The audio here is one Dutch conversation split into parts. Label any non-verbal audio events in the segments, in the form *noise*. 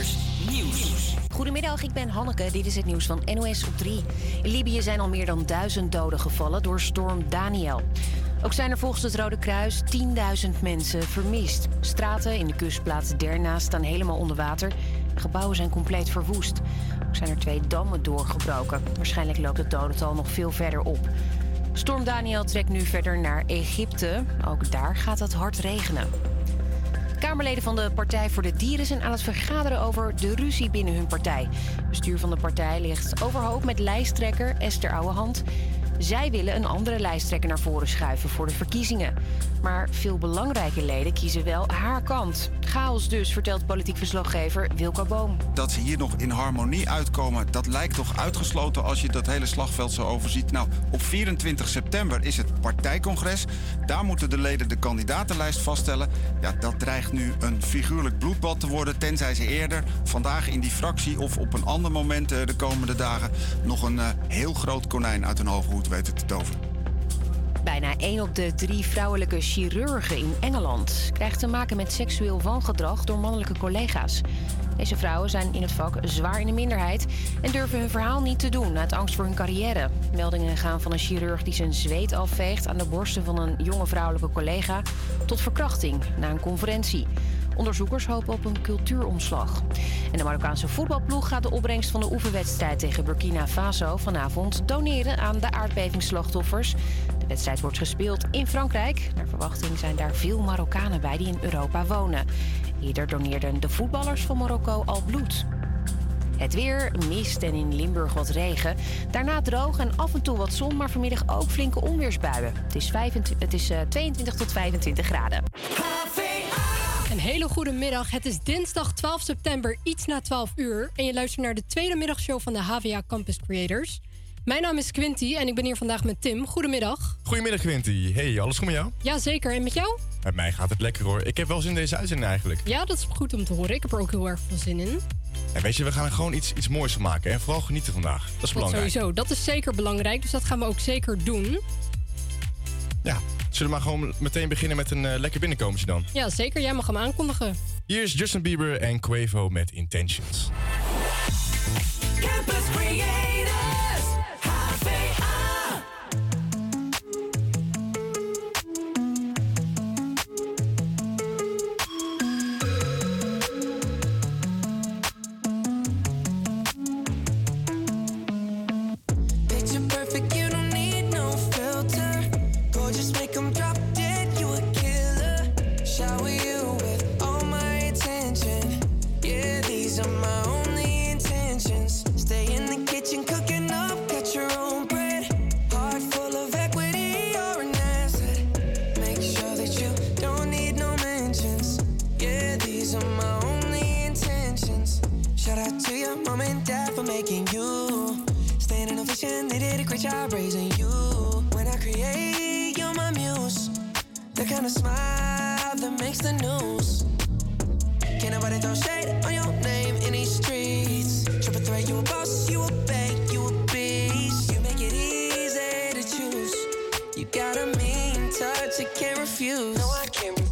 Nieuws. Goedemiddag, ik ben Hanneke. Dit is het nieuws van NOS op 3. In Libië zijn al meer dan duizend doden gevallen door storm Daniel. Ook zijn er volgens het Rode Kruis 10.000 mensen vermist. Straten in de kustplaats Derna staan helemaal onder water. Gebouwen zijn compleet verwoest. Ook zijn er twee dammen doorgebroken. Waarschijnlijk loopt het dodental nog veel verder op. Storm Daniel trekt nu verder naar Egypte. Ook daar gaat het hard regenen. Kamerleden van de Partij voor de Dieren zijn aan het vergaderen over de ruzie binnen hun partij. Bestuur van de partij ligt overhoop met lijsttrekker Esther Ouwehand. Zij willen een andere lijsttrekker naar voren schuiven voor de verkiezingen. Maar veel belangrijke leden kiezen wel haar kant. Chaos dus, vertelt politiek verslaggever Wilco Boom. Dat ze hier nog in harmonie uitkomen, dat lijkt toch uitgesloten als je dat hele slagveld zo overziet. Nou, op 24 september is het partijcongres. Daar moeten de leden de kandidatenlijst vaststellen. Ja, dat dreigt nu een figuurlijk bloedbad te worden, tenzij ze eerder vandaag in die fractie of op een ander moment eh, de komende dagen nog een eh, heel groot konijn uit hun hoge hoed te. Bijna 1 op de drie vrouwelijke chirurgen in Engeland krijgt te maken met seksueel wangedrag door mannelijke collega's. Deze vrouwen zijn in het vak zwaar in de minderheid en durven hun verhaal niet te doen uit angst voor hun carrière. Meldingen gaan van een chirurg die zijn zweet afveegt aan de borsten van een jonge vrouwelijke collega tot verkrachting na een conferentie. Onderzoekers hopen op een cultuuromslag. En de Marokkaanse voetbalploeg gaat de opbrengst van de oefenwedstrijd tegen Burkina Faso vanavond doneren aan de aardbevingsslachtoffers. De wedstrijd wordt gespeeld in Frankrijk. Naar verwachting zijn daar veel Marokkanen bij die in Europa wonen. Eerder doneerden de voetballers van Marokko al bloed. Het weer, mist en in Limburg wat regen. Daarna droog en af en toe wat zon, maar vanmiddag ook flinke onweersbuien. Het is, 25, het is uh, 22 tot 25 graden. Een hele goede middag. Het is dinsdag 12 september, iets na 12 uur. En je luistert naar de tweede middagshow van de HVA Campus Creators. Mijn naam is Quinty en ik ben hier vandaag met Tim. Goedemiddag. Goedemiddag Quinty. Hey, alles goed met jou? Ja, zeker. En met jou? Met mij gaat het lekker hoor. Ik heb wel zin in deze uitzending eigenlijk. Ja, dat is goed om te horen. Ik heb er ook heel erg veel zin in. En weet je, we gaan er gewoon iets, iets moois van maken. En vooral genieten vandaag. Dat is belangrijk. Sowieso, dat is zeker belangrijk. Dus dat gaan we ook zeker doen. Ja, zullen we maar gewoon meteen beginnen met een uh, lekker binnenkomertje dan? Ja, zeker. Jij mag hem aankondigen. Hier is Justin Bieber en Quavo met Intentions. Campus Creators, refuse. No, I can't refuse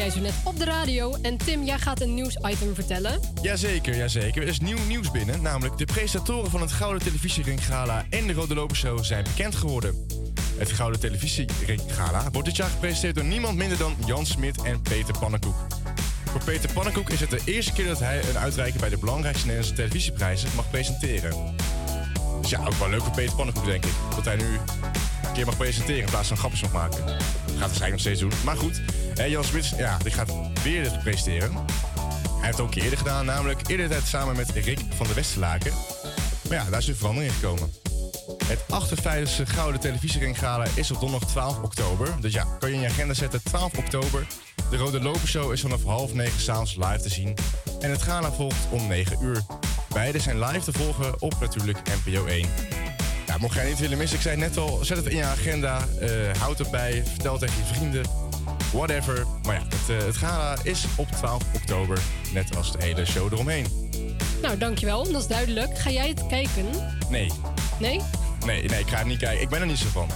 jij zo net op de radio. En Tim, jij gaat een nieuwsitem vertellen. Jazeker, jazeker. Er is nieuw nieuws binnen. Namelijk de presentatoren van het Gouden Televisiering Gala en de Rode Loper Show zijn bekend geworden. Het Gouden Televisiering Gala wordt dit jaar gepresenteerd door niemand minder dan Jan Smit en Peter Pannenkoek. Voor Peter Pannenkoek is het de eerste keer dat hij een uitreiking bij de belangrijkste Nederlandse televisieprijzen mag presenteren. Dus ja, ook wel leuk voor Peter Pannenkoek, denk ik. Dat hij nu een keer mag presenteren in plaats van grapjes mag maken. Dat gaat hij waarschijnlijk nog steeds doen. Maar goed, hè, Jan Smit ja, die gaat weer dit presenteren. Hij heeft het ook eerder gedaan, namelijk eerder tijd samen met Rick van der Westerlaken. Maar ja, daar is een verandering in gekomen. Het 58e Gouden Televisiering Gala is op donderdag 12 oktober. Dus ja, kan je in je agenda zetten 12 oktober. De Rode Lopershow is vanaf half negen s'avonds live te zien. En het gala volgt om 9 uur. Beide zijn live te volgen op natuurlijk NPO 1. Ja, mocht jij niet willen missen, ik zei net al, zet het in je agenda. eh, houd het bij, vertel het tegen je vrienden. Whatever. Maar ja, het, eh, het gala is op 12 oktober. Net als de hele show eromheen. Nou, dankjewel. Dat is duidelijk. Ga jij het kijken? Nee, Nee? nee, nee, ik ga het niet kijken. Ik ben er niet zo van.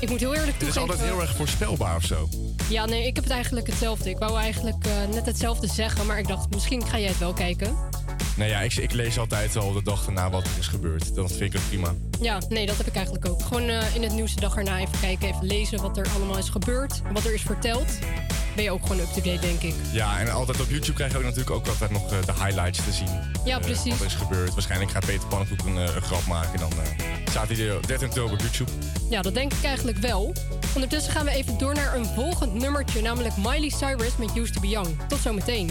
Ik moet heel eerlijk Het is toegeven... altijd heel erg voorspelbaar of zo. Ja, nee, ik heb het eigenlijk hetzelfde. Ik wou eigenlijk eh, net hetzelfde zeggen, maar ik dacht, misschien ga jij het wel kijken. Nee, ja, ik, ik lees altijd al de dag erna wat er is gebeurd. Dat vind ik ook prima. Ja, nee, dat heb ik eigenlijk ook. Gewoon eh, in het nieuws de dag erna even kijken, even lezen wat er allemaal is gebeurd. Wat er is verteld. Ben je ook gewoon up-to-date, denk ik. Ja, en altijd op YouTube krijg je ook natuurlijk ook altijd nog eh, de highlights te zien. Ja, Eh, precies. wat er is gebeurd. Waarschijnlijk gaat Peter Pannenkoek een, een grap maken. En dan staat hij er 13 oktober op YouTube. Ja, dat denk ik eigenlijk wel. Ondertussen gaan we even door naar een volgend nummertje, namelijk Miley Cyrus met Used to Be Young. Tot zometeen.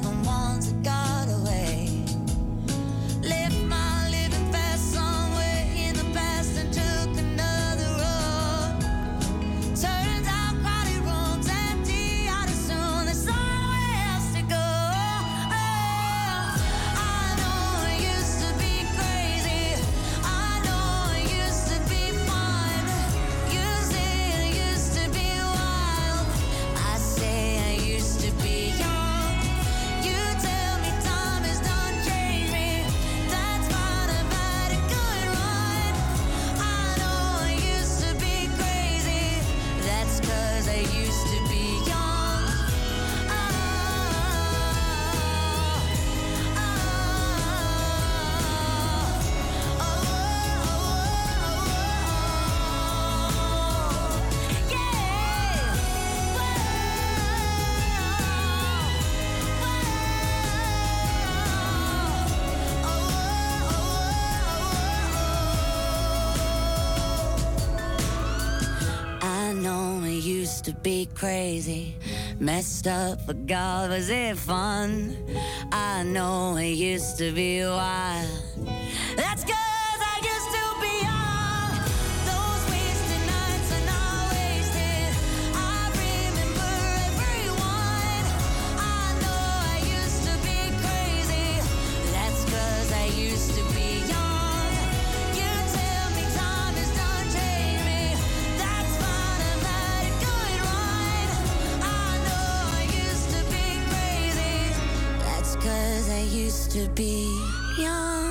messed up, but God, was it fun? I know it used to be wild. To be young.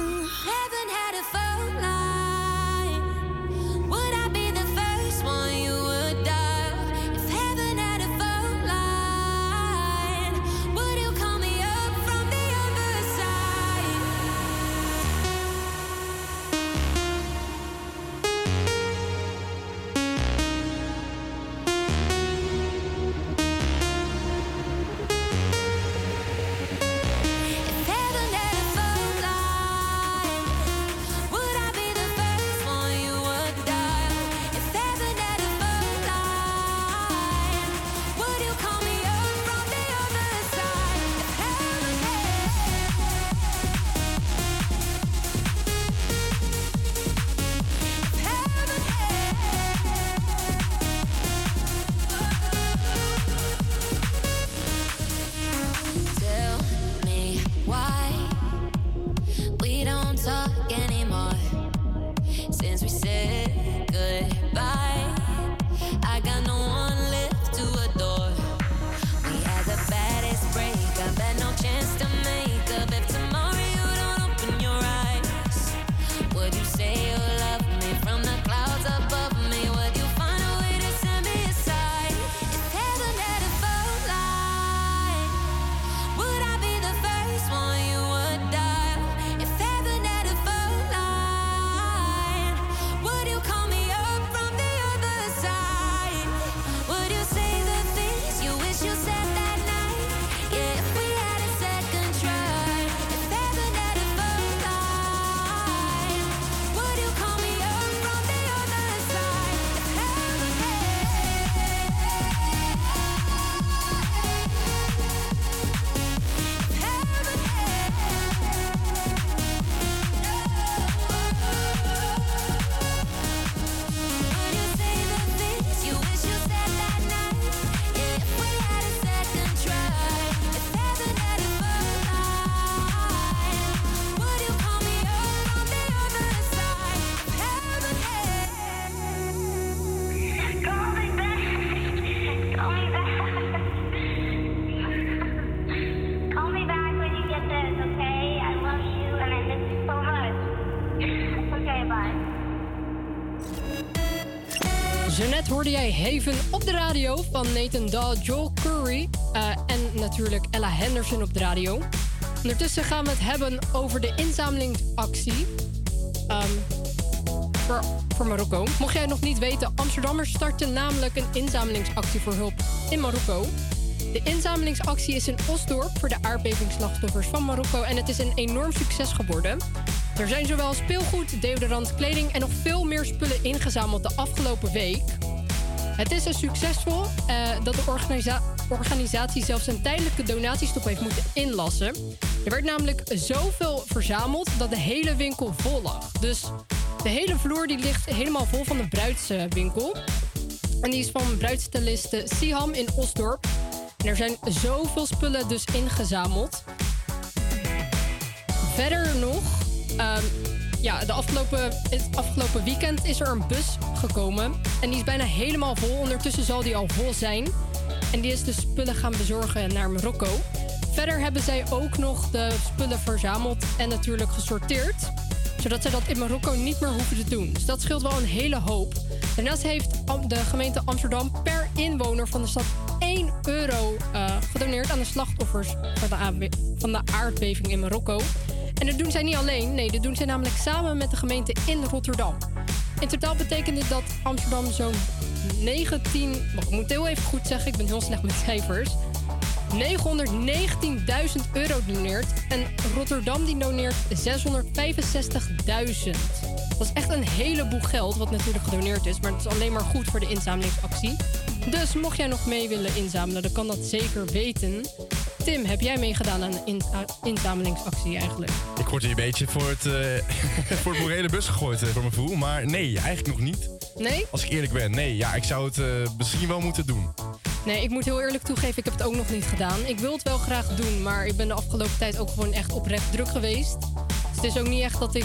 Haven op de radio van Nathan Dahl, Joel Curry eh, en natuurlijk Ella Henderson op de radio. Ondertussen gaan we het hebben over de inzamelingsactie ehm, voor, Marokko. Mocht jij nog niet weten, Amsterdammers starten namelijk een inzamelingsactie voor hulp in Marokko. De inzamelingsactie is in Osdorp voor de aardbevingsslachtoffers van Marokko en het is een enorm succes geworden. Er zijn zowel speelgoed, deodorant, kleding en nog veel meer spullen ingezameld de afgelopen week. Het is een succesvol eh, dat de organisa- organisatie zelfs een tijdelijke donatiestop heeft moeten inlassen. Er werd namelijk zoveel verzameld dat de hele winkel vol lag. Dus de hele vloer die ligt helemaal vol van de bruidswinkel. En die is van bruidstyliste Siham in Osdorp. En er zijn zoveel spullen dus ingezameld. Verder nog, ehm, ja, de afgelopen, het afgelopen weekend is er een bus gekomen. En die is bijna helemaal vol. Ondertussen zal die al vol zijn. En die is de spullen gaan bezorgen naar Marokko. Verder hebben zij ook nog de spullen verzameld en natuurlijk gesorteerd. Zodat zij dat in Marokko niet meer hoeven te doen. Dus dat scheelt wel een hele hoop. Daarnaast heeft de gemeente Amsterdam per inwoner van de stad 1 euro eh, gedoneerd aan de slachtoffers van de, van de aardbeving in Marokko. En dat doen zij niet alleen, nee, dat doen zij namelijk samen met de gemeente in Rotterdam. In totaal betekent dit dat Amsterdam zo'n 19. Wacht, ik moet heel even goed zeggen, ik ben heel slecht met cijfers. 919.000 euro doneert. En Rotterdam die doneert 665.000. Dat is echt een heleboel geld, wat natuurlijk gedoneerd is. Maar het is alleen maar goed voor de inzamelingsactie. Dus mocht jij nog mee willen inzamelen, dan kan dat zeker weten. Tim, heb jij meegedaan aan een inza- inzamelingsactie eigenlijk? Ik word hier een beetje voor het, eh, *laughs* voor het morele bus gegooid, eh, voor mijn gevoel. Maar nee, eigenlijk nog niet. Nee? Als ik eerlijk ben, nee. Ja, ik zou het eh, misschien wel moeten doen. Nee, ik moet heel eerlijk toegeven, ik heb het ook nog niet gedaan. Ik wil het wel graag doen, maar ik ben de afgelopen tijd ook gewoon echt oprecht druk geweest. Dus het is ook niet echt dat ik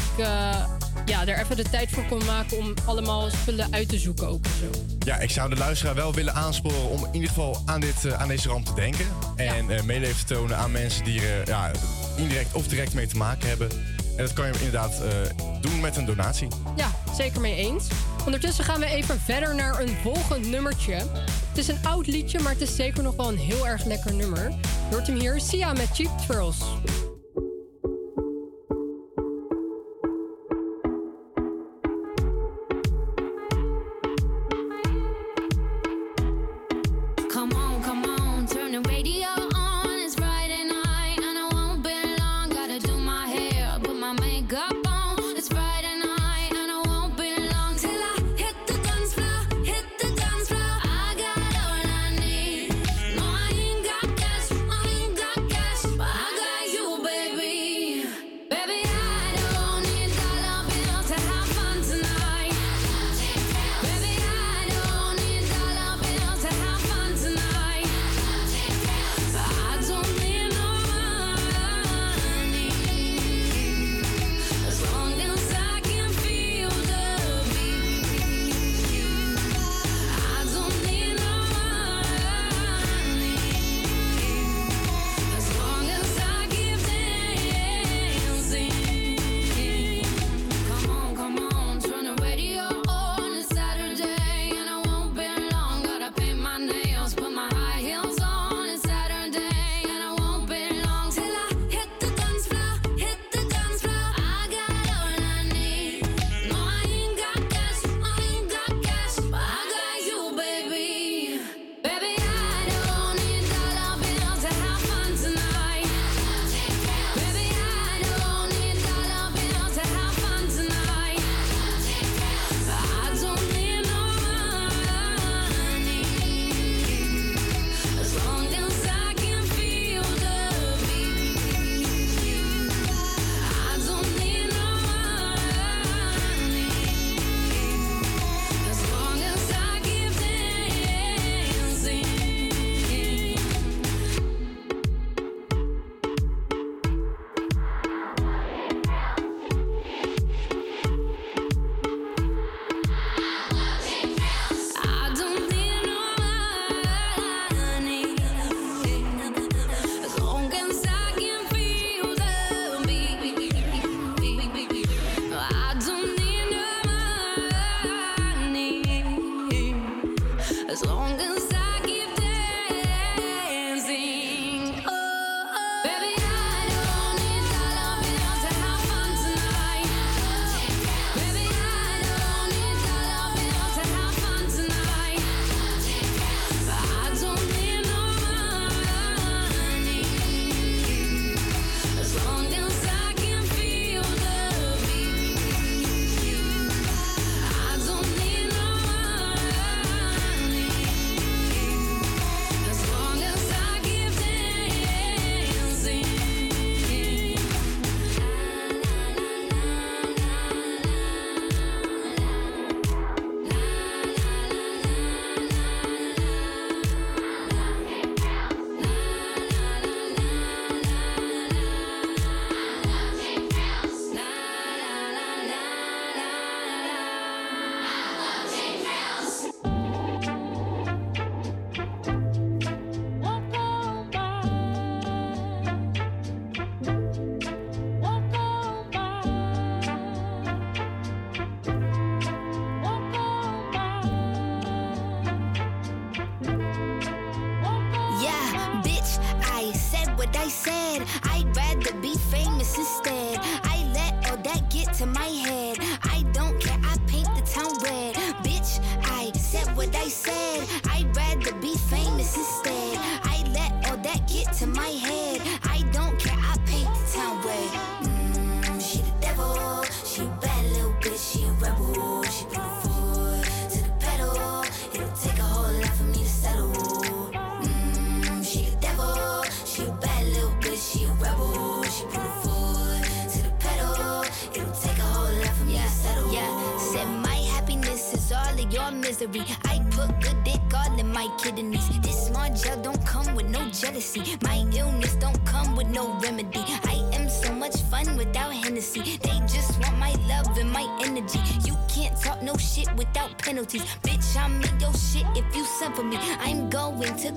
ja, er even de tijd voor kon maken om allemaal spullen uit te zoeken ook zo. Ja, ik zou de luisteraar wel willen aansporen om in ieder geval aan, dit, eh, aan deze ramp te denken. En eh medeleven te tonen aan mensen die er ja, indirect of direct mee te maken hebben. En dat kan je inderdaad eh, doen met een donatie. Ja, zeker mee eens. Ondertussen gaan we even verder naar een volgend nummertje. Het is een oud liedje, maar het is zeker nog wel een heel erg lekker nummer. Je hoort hem hier, Sia met Cheap Thrills.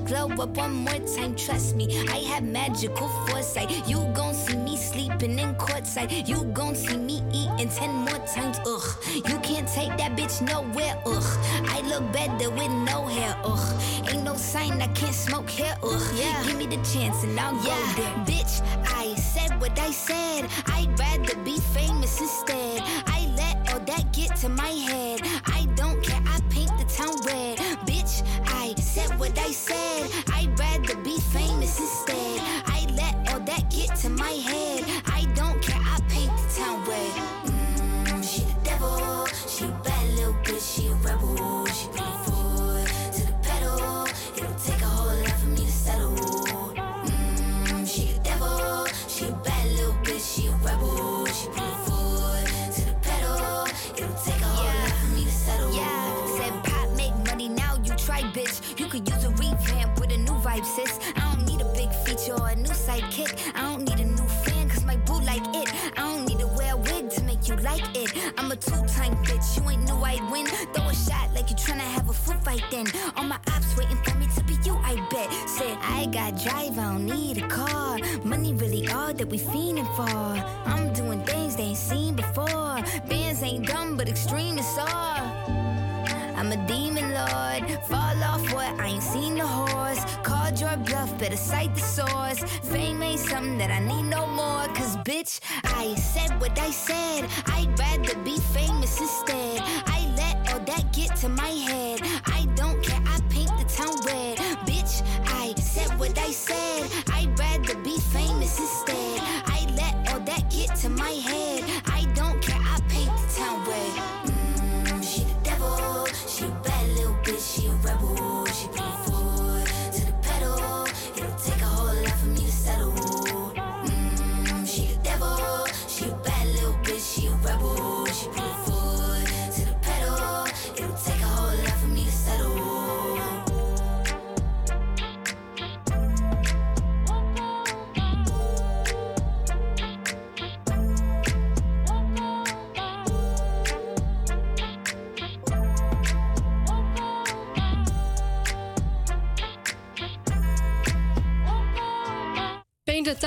Glow up one more time, trust me. I have magical foresight. You gon' see me sleeping in courtside. You gon' see me eating ten more times, ugh. You can't take that bitch nowhere, ugh. I look better with no hair, ugh. Ain't no sign I can't smoke here, ugh. Yeah. Give me the chance and I'll go there. Bitch, I said what I said.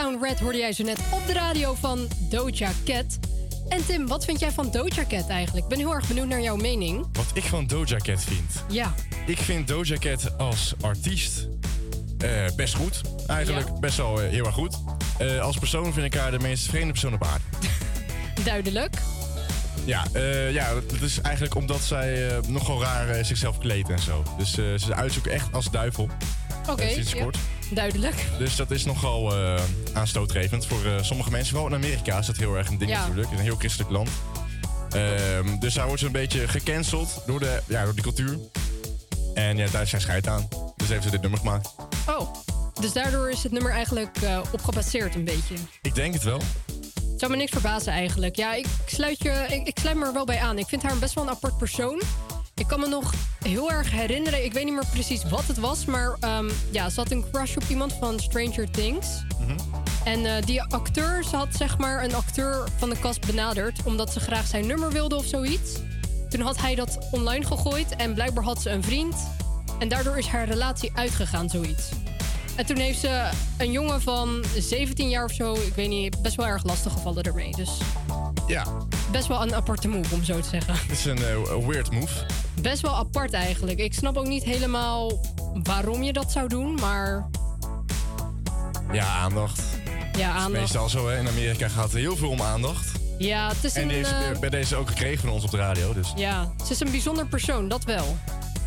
Town Red hoorde jij zo net op de radio van Doja Cat. En Tim, wat vind jij van Doja Cat eigenlijk? Ik ben heel erg benieuwd naar jouw mening. Wat ik van Doja Cat vind. Ja, Ik vind Doja Cat als artiest eh, best goed. Eigenlijk best wel eh, heel erg goed. Eh, als persoon vind ik haar de meest vreemde persoon op aarde. *laughs* duidelijk. Ja, ja, dat is eigenlijk omdat zij nogal raar zichzelf kleedt en zo. Dus ze uitzoekt echt als duivel. Oké, sinds ja, kort. Duidelijk. Dus dat is nogal eh, aanstootgevend voor eh, sommige mensen. Vooral in Amerika is dat heel erg een ding Ja. natuurlijk. Het is een heel christelijk land. Ehm, dus daar wordt ze een beetje gecanceld door de, ja, door de cultuur. En ja, daar is zij scheid aan. Dus heeft ze dit nummer gemaakt. Oh, dus daardoor is het nummer eigenlijk eh, op gebaseerd een beetje. Ik denk het wel. Zou me niks verbazen eigenlijk. Ja, ik sluit, je, ik, ik sluit me er wel bij aan. Ik vind haar best wel een apart persoon. Ik kan me nog heel erg herinneren, ik weet niet meer precies wat het was, maar ehm, ja, ze had een crush op iemand van Stranger Things. En eh, die acteur, ze had zeg maar een acteur van de kast benaderd omdat ze graag zijn nummer wilde of zoiets. Toen had hij dat online gegooid en blijkbaar had ze een vriend. En daardoor is haar relatie uitgegaan, zoiets. En toen heeft ze een jongen van 17 jaar of zo, ik weet niet, best wel erg lastig gevallen ermee. Dus Ja, best wel een aparte move, om zo te zeggen. het is een eh, weird move. Best wel apart eigenlijk. Ik snap ook niet helemaal waarom je dat zou doen, maar Ja, aandacht. Ja, Dat is aandacht. meestal zo, hè. In Amerika gaat het heel veel om aandacht. Ja, het is En een... deze, eh, bij deze ook gekregen van ons op de radio. Dus ja, ze is een bijzonder persoon, dat wel.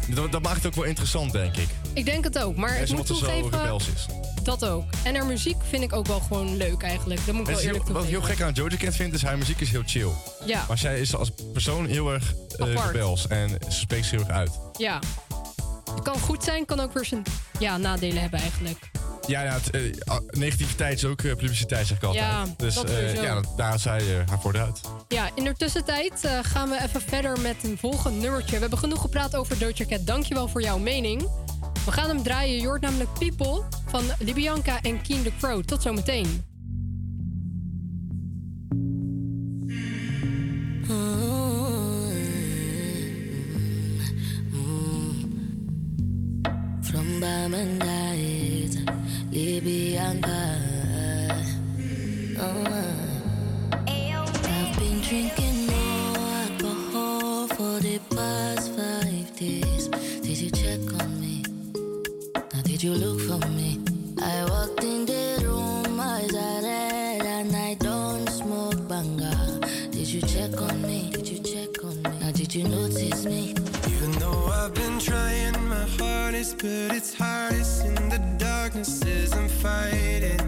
dat, dat maakt het ook wel interessant, denk ik. Ik denk het ook, maar ik moet toegeven... is. Dat ook. En haar muziek vind ik ook wel gewoon leuk eigenlijk. Dat moet ik wel heel- eerlijk wat ik heel gek aan Jojo Cat vind, is haar muziek is heel chill. Ja. Maar zij is als persoon heel erg Apart. rebels. En ze spreekt zich heel erg uit. Ja. Het kan goed zijn, kan ook weer zijn ja, nadelen hebben eigenlijk. Ja, ja het, eh, ah, negativiteit is ook eh, publiciteit, zeg ik altijd. Ja, dus dat ja, dat- daar zij haar voordeel uit. Ja, in de tussentijd gaan we even verder met een volgend nummertje. We hebben genoeg gepraat over Doja Cat. Dankjewel voor jouw mening. We gaan hem draaien. Je hoort namelijk People van Libianca en Keen the Crow. Tot zometeen. From Bamandait, Libyanka. I've been drinking you look for me? I walked in the room, eyes are red, and I don't smoke banga. Did you check on me? Did you check on me? Now, did you notice me? Even though I've been trying my hardest, but it's hardest in the darknesses I'm fighting.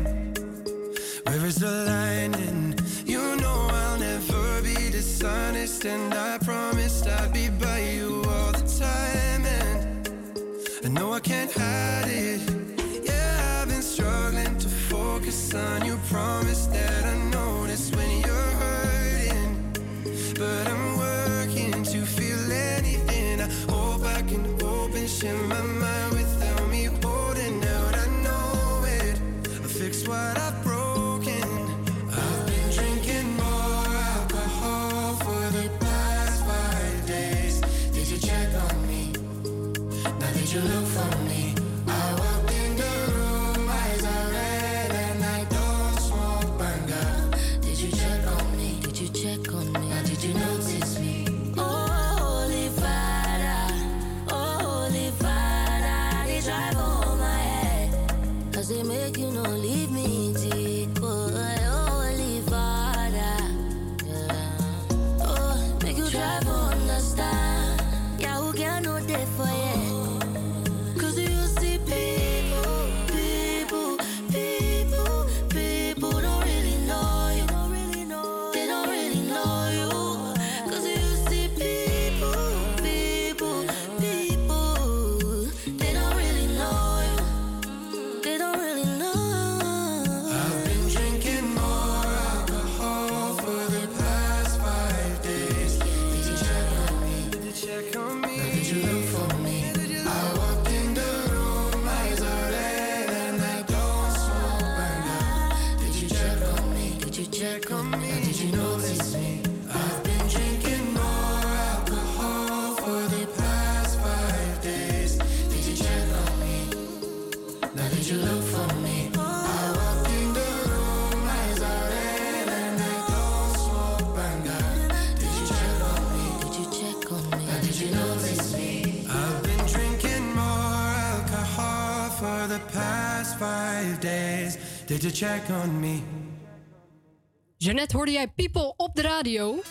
Where is the line? And you know I'll never be dishonest, and I promised I'd be by you all the time. And I can't hide it. Yeah, I've been struggling to focus on you. Promise that I notice when you're hurting. But I'm working to feel anything. I hope I can open, share my mind without Did you check on me? Jeannette, hoorde jij People op de radio?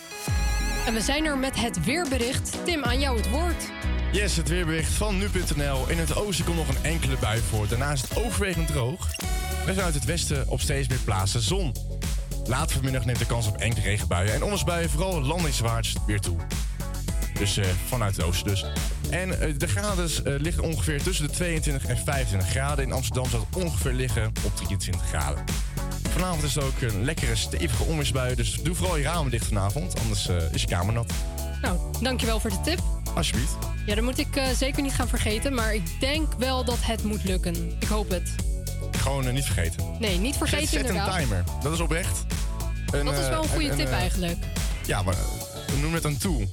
En we zijn er met het weerbericht. Tim, aan jou het woord. Yes, het weerbericht van nu.nl. In het oosten komt nog een enkele bui voor. Daarna is het overwegend droog. En vanuit het westen op steeds meer plaatsen zon. Later vanmiddag neemt de kans op enkele regenbuien en onweersbuien vooral landingswaarts weer toe. Dus eh, vanuit het oosten dus. En eh, de graden eh, liggen ongeveer tussen de 22 en 25 graden. In Amsterdam zal het ongeveer liggen op 23 graden. Vanavond is het ook een lekkere stevige onweersbui. Dus doe vooral je ramen dicht vanavond, anders eh, is je kamer nat. Nou, dankjewel voor de tip. Alsjeblieft. Ja, dat moet ik zeker niet gaan vergeten. Maar ik denk wel dat het moet lukken. Ik hoop het. Gewoon niet vergeten. Nee, niet vergeten Zet, zet een timer. Dat is oprecht. Een, Dat is wel een goede tip eigenlijk. Ja, maar noem het een tool.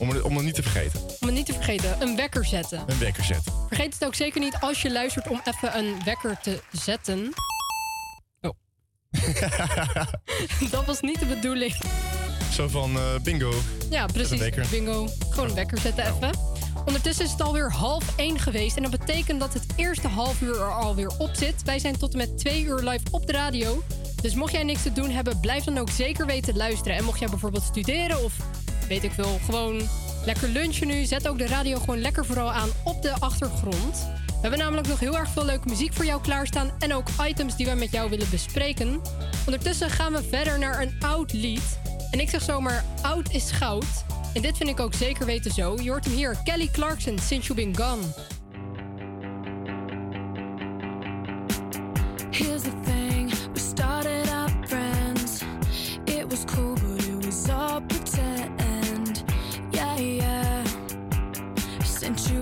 Om, om het niet te vergeten. Om het niet te vergeten, een wekker zetten. Een wekker zetten. Vergeet het ook zeker niet als je luistert om even een wekker te zetten. Oh. *laughs* dat was niet de bedoeling. Zo van eh, bingo. Ja, precies. Bingo. Gewoon een nou. wekker zetten even. Nou. Ondertussen is het alweer half één geweest. En dat betekent dat het eerste half uur er alweer op zit. Wij zijn tot en met twee uur live op de radio. Dus mocht jij niks te doen hebben, blijf dan ook zeker weten luisteren. En mocht jij bijvoorbeeld studeren of weet ik veel. Gewoon lekker lunchen nu. Zet ook de radio gewoon lekker vooral aan op de achtergrond. We hebben namelijk nog heel erg veel leuke muziek voor jou klaarstaan. En ook items die we met jou willen bespreken. Ondertussen gaan we verder naar een oud lied. En ik zeg zomaar, oud is goud. En dit vind ik ook zeker weten zo. Je hoort hem hier, Kelly Clarkson, Since You've Been Gone. Here's the thing, we started up friends. It was cool. And you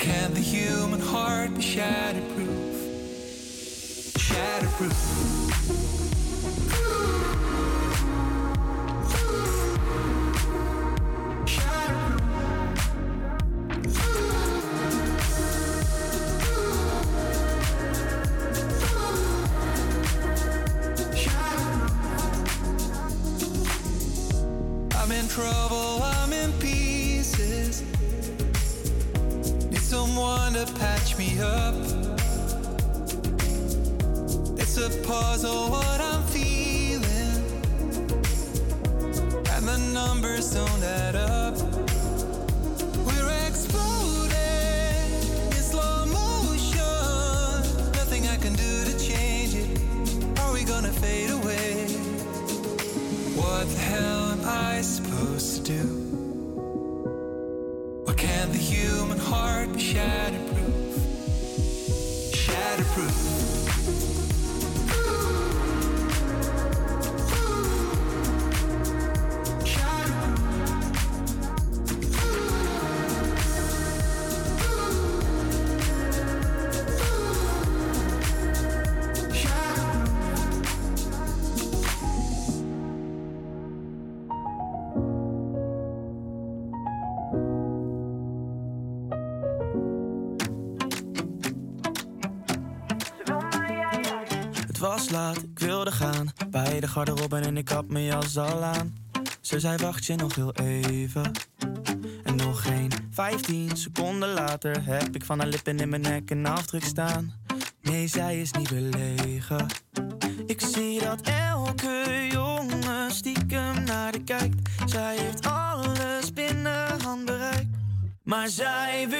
can the human heart be shatterproof? Shatterproof. Ik had mijn jas al aan. Ze zei wacht je nog heel even. En nog geen 15 seconden later heb ik van haar lippen in mijn nek een afdruk staan. Nee, zij is niet belegen. Ik zie dat elke jongen stiekem naar de kijkt. Zij heeft alles binnen handbereik. Maar zij wil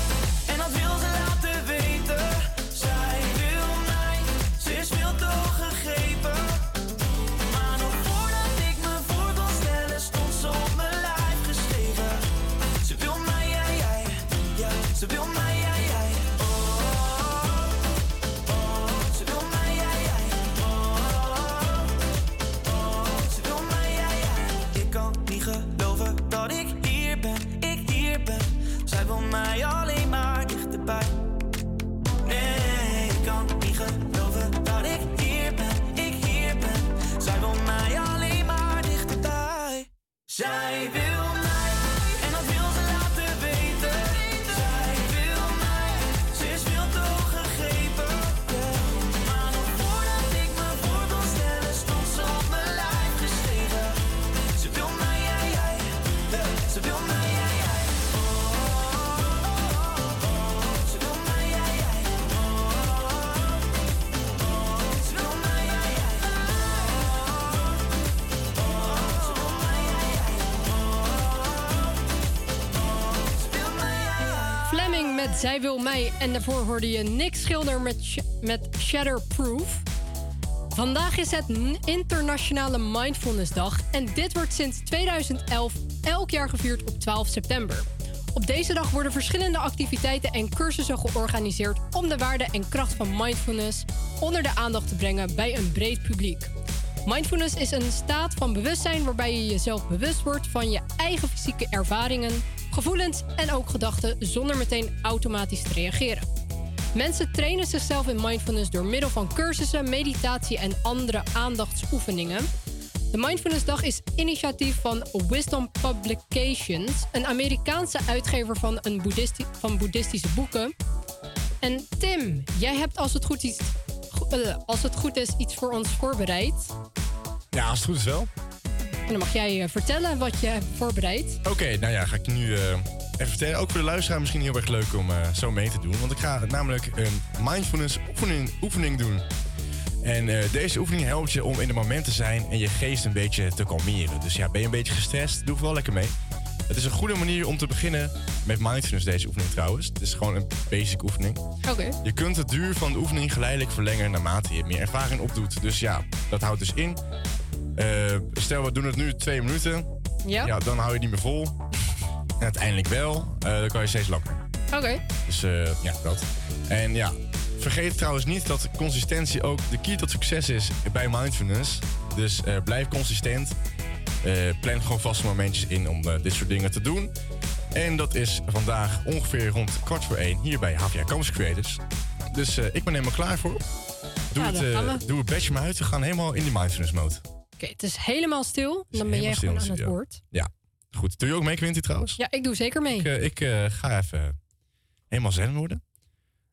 Zij Zij wil mij. En daarvoor hoorde je Nick Schilder met, met Shatterproof. Vandaag is het Internationale Mindfulness Dag. En dit wordt sinds 2011 elk jaar gevierd op 12 september. Op deze dag worden verschillende activiteiten en cursussen georganiseerd om de waarde en kracht van mindfulness onder de aandacht te brengen bij een breed publiek. Mindfulness is een staat van bewustzijn waarbij je jezelf bewust wordt van je eigen fysieke ervaringen, gevoelens en ook gedachten zonder meteen automatisch te reageren. Mensen trainen zichzelf in mindfulness door middel van cursussen, meditatie en andere aandachtsoefeningen. De Mindfulness Dag is initiatief van Wisdom Publications, een Amerikaanse uitgever van, een boeddhisti- van boeddhistische boeken. En Tim, jij hebt als het, goed go- eh, als het goed is iets voor ons voorbereid. Ja, als het goed is wel. En dan mag jij eh, vertellen wat je hebt voorbereid. Oké, nou ja, ga ik nu eh, even vertellen. Ook voor de luisteraar misschien heel erg leuk om eh, zo mee te doen. Want ik ga namelijk een mindfulness oefening, oefening doen. En deze oefening helpt je om in het moment te zijn en je geest een beetje te kalmeren. Dus ja, ben je een beetje gestrest, doe vooral lekker mee. Het is een goede manier om te beginnen met mindfulness, deze oefening trouwens. Het is gewoon een basic oefening. Oké. Je kunt het duur van de oefening geleidelijk verlengen naarmate je meer ervaring opdoet. Dus ja, dat houdt dus in. Eh, stel, we doen het nu twee minuten. Ja. dan hou je het niet meer vol. En uiteindelijk wel, eh, dan kan je steeds langer. Oké. Dus eh, ja, dat. En ja, vergeet trouwens niet dat consistentie ook de key tot succes is bij mindfulness. Dus blijf consistent. Plan gewoon vaste momentjes in om dit soort dingen te doen. En dat is vandaag ongeveer rond kwart voor één hier bij HVA Campus Creators. Dus ik ben helemaal klaar voor. Doe, Ja, het, doe het badge maar uit. We gaan helemaal in die mindfulness mode. Oké, het is helemaal stil. Dan ben jij gewoon aan het woord. Ja, goed. Doe je ook mee, Quinty, trouwens? Ja, ik doe zeker mee. Ik, eh, ik eh, ga even helemaal zen worden.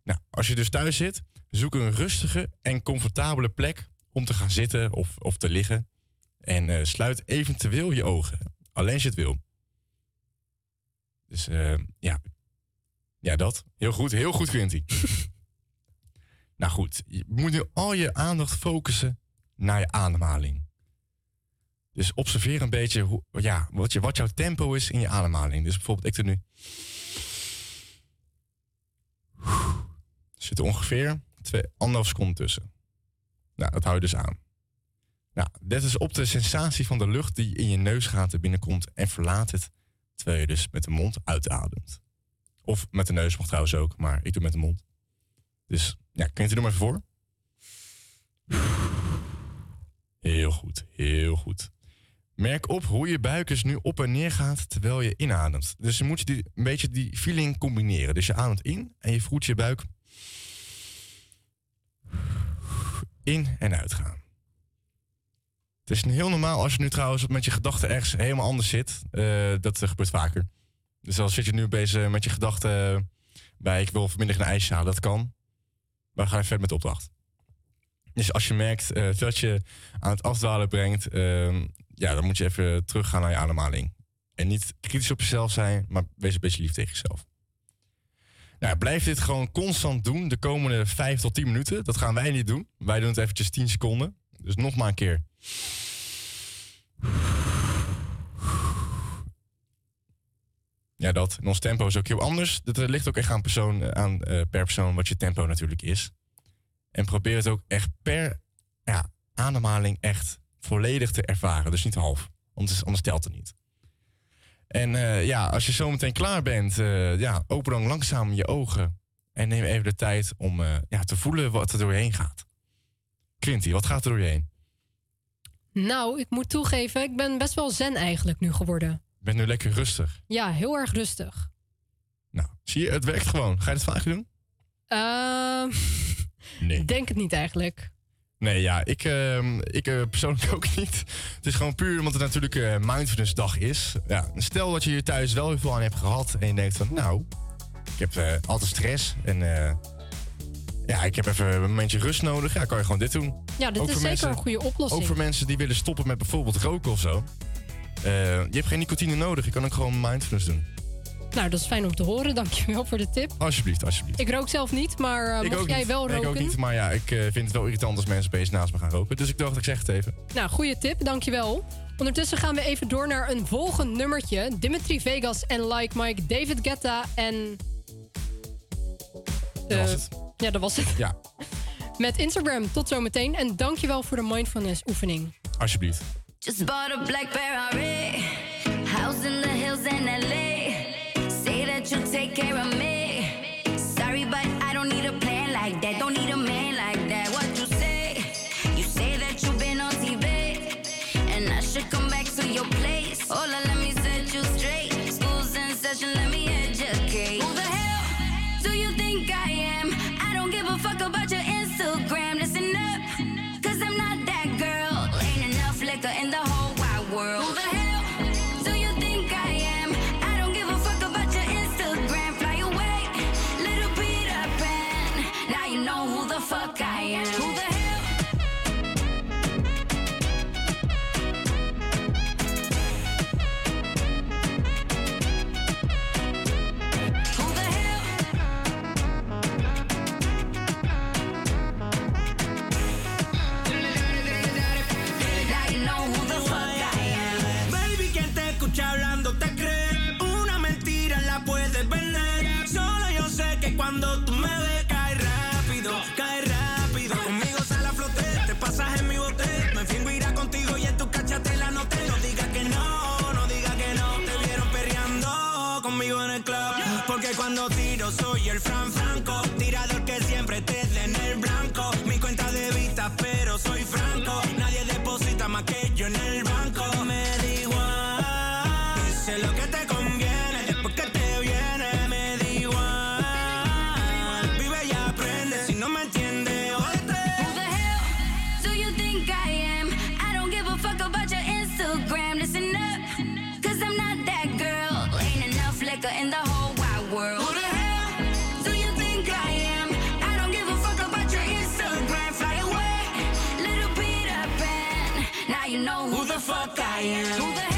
Nou, als je dus thuis zit, zoek een rustige en comfortabele plek om te gaan zitten of, of te liggen. En eh, sluit eventueel je ogen. Alleen als je het wil. Dus ja. Ja, dat. Heel goed. Heel goed, Quinty. *laughs* nou goed. Je moet nu al je aandacht focussen naar je ademhaling. Dus observeer een beetje hoe, ja, wat, je, wat jouw tempo is in je ademhaling. Dus bijvoorbeeld, ik doe nu. Er zit ongeveer twee, anderhalf seconde tussen. Nou, dat hou je dus aan. Nou, let dus op de sensatie van de lucht die in je neusgaten binnenkomt en verlaat het. Terwijl je dus met de mond uitademt. Of met de neus mag trouwens ook, maar ik doe met de mond. Dus ja, kun je het er maar even voor? Heel goed, heel goed. Merk op hoe je buik dus nu op en neer gaat terwijl je inademt. Dus dan moet je die, een beetje die feeling combineren. Dus je ademt in en je voelt je buik in en uitgaan. Het is heel normaal als je nu trouwens met je gedachten ergens helemaal anders zit. Eh, dat eh, gebeurt vaker. Dus dan zit je nu bezig met je gedachten bij ik wil vanmiddag een ijsje halen. Dat kan. Maar we gaan verder met de opdracht. Dus als je merkt eh, dat je aan het afdwalen brengt, ehm, ja, dan moet je even teruggaan naar je ademhaling. En niet kritisch op jezelf zijn, maar wees een beetje lief tegen jezelf. Nou, blijf dit gewoon constant doen de komende 5 tot 10 minuten. Dat gaan wij niet doen. Wij doen het eventjes 10 seconden. Dus nog maar een keer. Ja, dat. Ons tempo is ook heel anders. Dat eh, ligt ook echt aan, persoon, eh, aan eh, per persoon wat je tempo natuurlijk is. En probeer het ook echt per ja, ademhaling echt volledig te ervaren. Dus niet half. Anders, anders telt het niet. En eh, ja, als je zometeen klaar bent, eh, ja, open dan langzaam je ogen. En neem even de tijd om eh, ja, te voelen wat er doorheen gaat. Quinty, wat gaat er door je heen? Nou, ik moet toegeven, ik ben best wel zen eigenlijk nu geworden. Je bent nu lekker rustig. Ja, heel erg rustig. Nou, zie je, het werkt gewoon. Ga je het vaker doen? Ehm *laughs* Nee. Denk het niet eigenlijk. Nee, ja, ik, ehm, ik eh, persoonlijk *laughs* ook niet. Het is gewoon puur omdat het natuurlijk eh mindfulness dag is. Ja, stel dat je hier thuis wel heel veel aan hebt gehad en je denkt van, nou, ik heb eh, altijd stress en ja, ik heb even een momentje rust nodig. Ja, kan je gewoon dit doen. Ja, dit Ook is zeker mensen- een goede oplossing. Ook voor mensen die willen stoppen met bijvoorbeeld roken of zo. Je hebt geen nicotine nodig, je kan ook gewoon mindfulness doen. Nou, dat is fijn om te horen. Dankjewel voor de tip. Alsjeblieft, alsjeblieft. Ik rook zelf niet, maar eh, ik mocht ook jij niet. wel Nee, roken... Ik ook niet, maar ja, ik eh, vind het wel irritant als mensen opeens naast me gaan roken. Dus ik dacht, ik zeg het even. Nou, goede tip, dankjewel. Ondertussen gaan we even door naar een volgend nummertje. Dimitri Vegas en Like Mike, David Guetta en... Dat was Eh, het. Ja, dat was het. Ja, *laughs* Met Instagram. Tot zometeen. En dankjewel voor de mindfulness oefening. alsjeblieft. Just bought a black Ferrari, From Franco. am.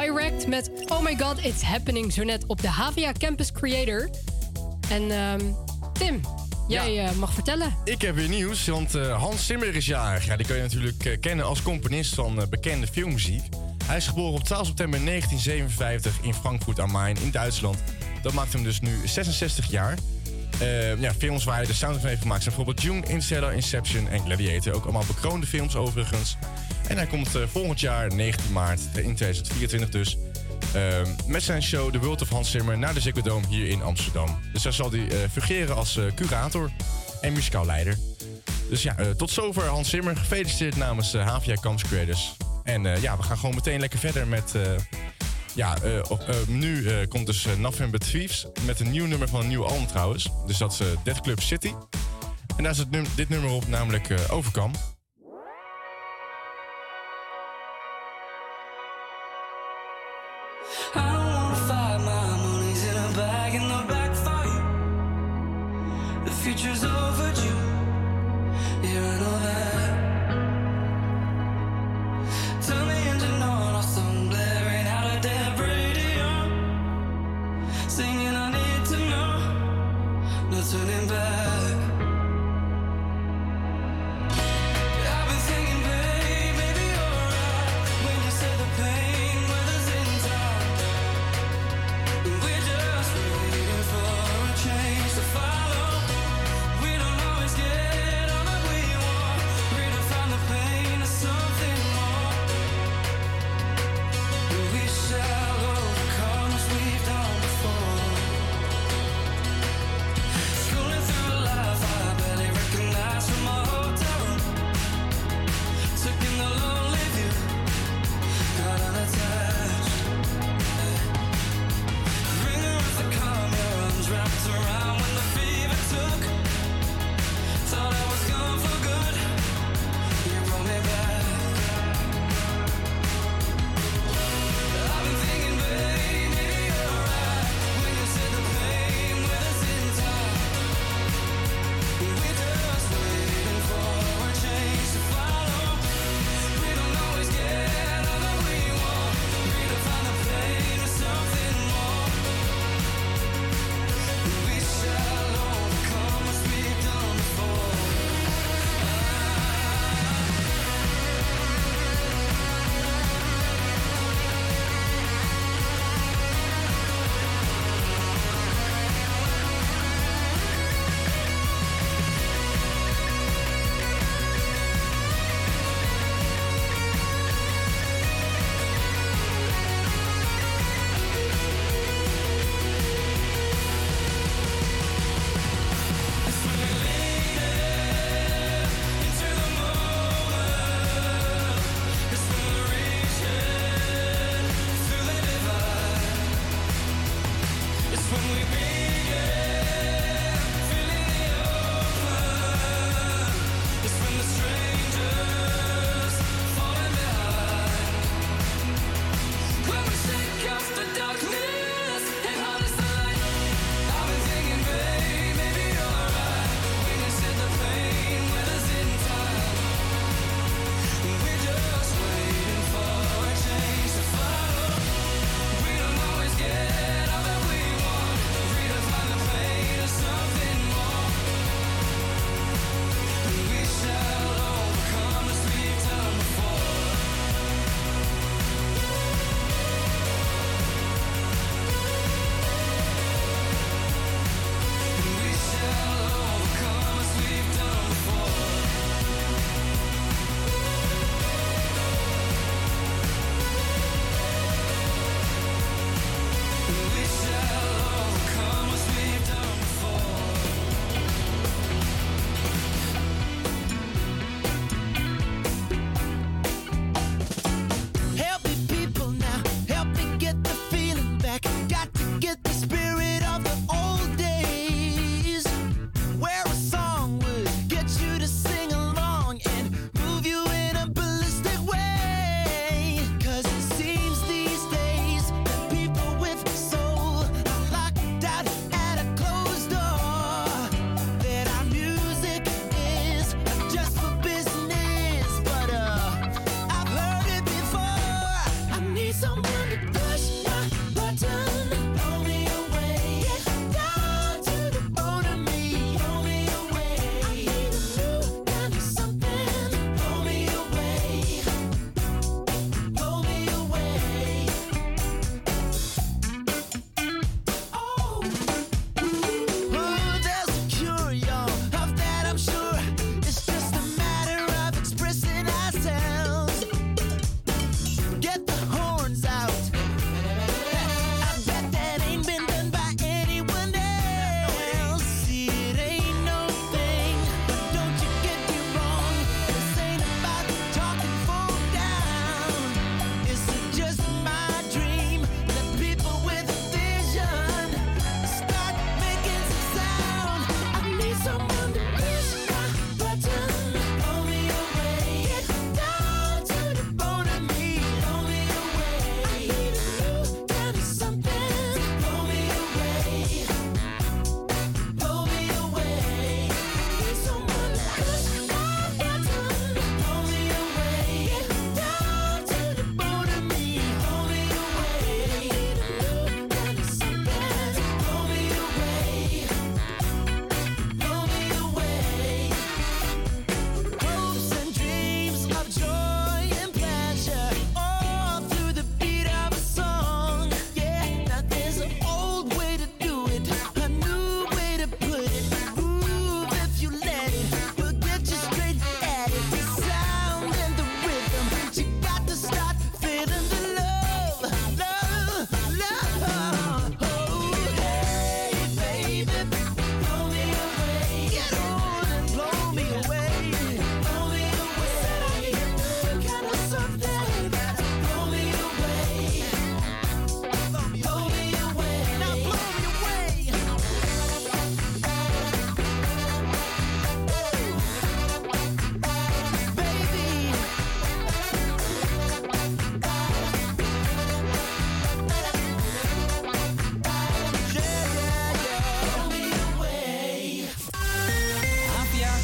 Direct met Oh My God, It's Happening. Zo net op de Havia Campus Creator. En ehm, Tim, jij ja. Eh, mag vertellen. Ik heb weer nieuws, want eh, Hans Zimmer is jarig. Ja, die kun je natuurlijk eh, kennen als componist van bekende filmmuziek. Hij is geboren op 12 september 1957 in Frankfurt am Main in Duitsland. Dat maakt hem dus nu 66 jaar. Ehm, ja, films waar hij de soundtrack van heeft gemaakt zijn bijvoorbeeld Dune, Interstellar, Inception en Gladiator. Ook allemaal bekroonde films overigens. En hij komt eh, volgend jaar, 19 maart, in 2024 dus... ehm, met zijn show The World of Hans Zimmer naar de Ziggo Dome hier in Amsterdam. Dus daar zal hij eh, fungeren als eh, curator en muzikaal leider. Dus ja, eh, tot zover Hans Zimmer. Gefeliciteerd namens eh, HVA Creators. En eh, ja, we gaan gewoon meteen lekker verder met... eh, ja, eh, eh, nu eh, komt dus But Thieves met een nieuw nummer van een nieuw album trouwens. Dus dat is eh, Death Club City. En daar zit num- dit nummer op, namelijk eh,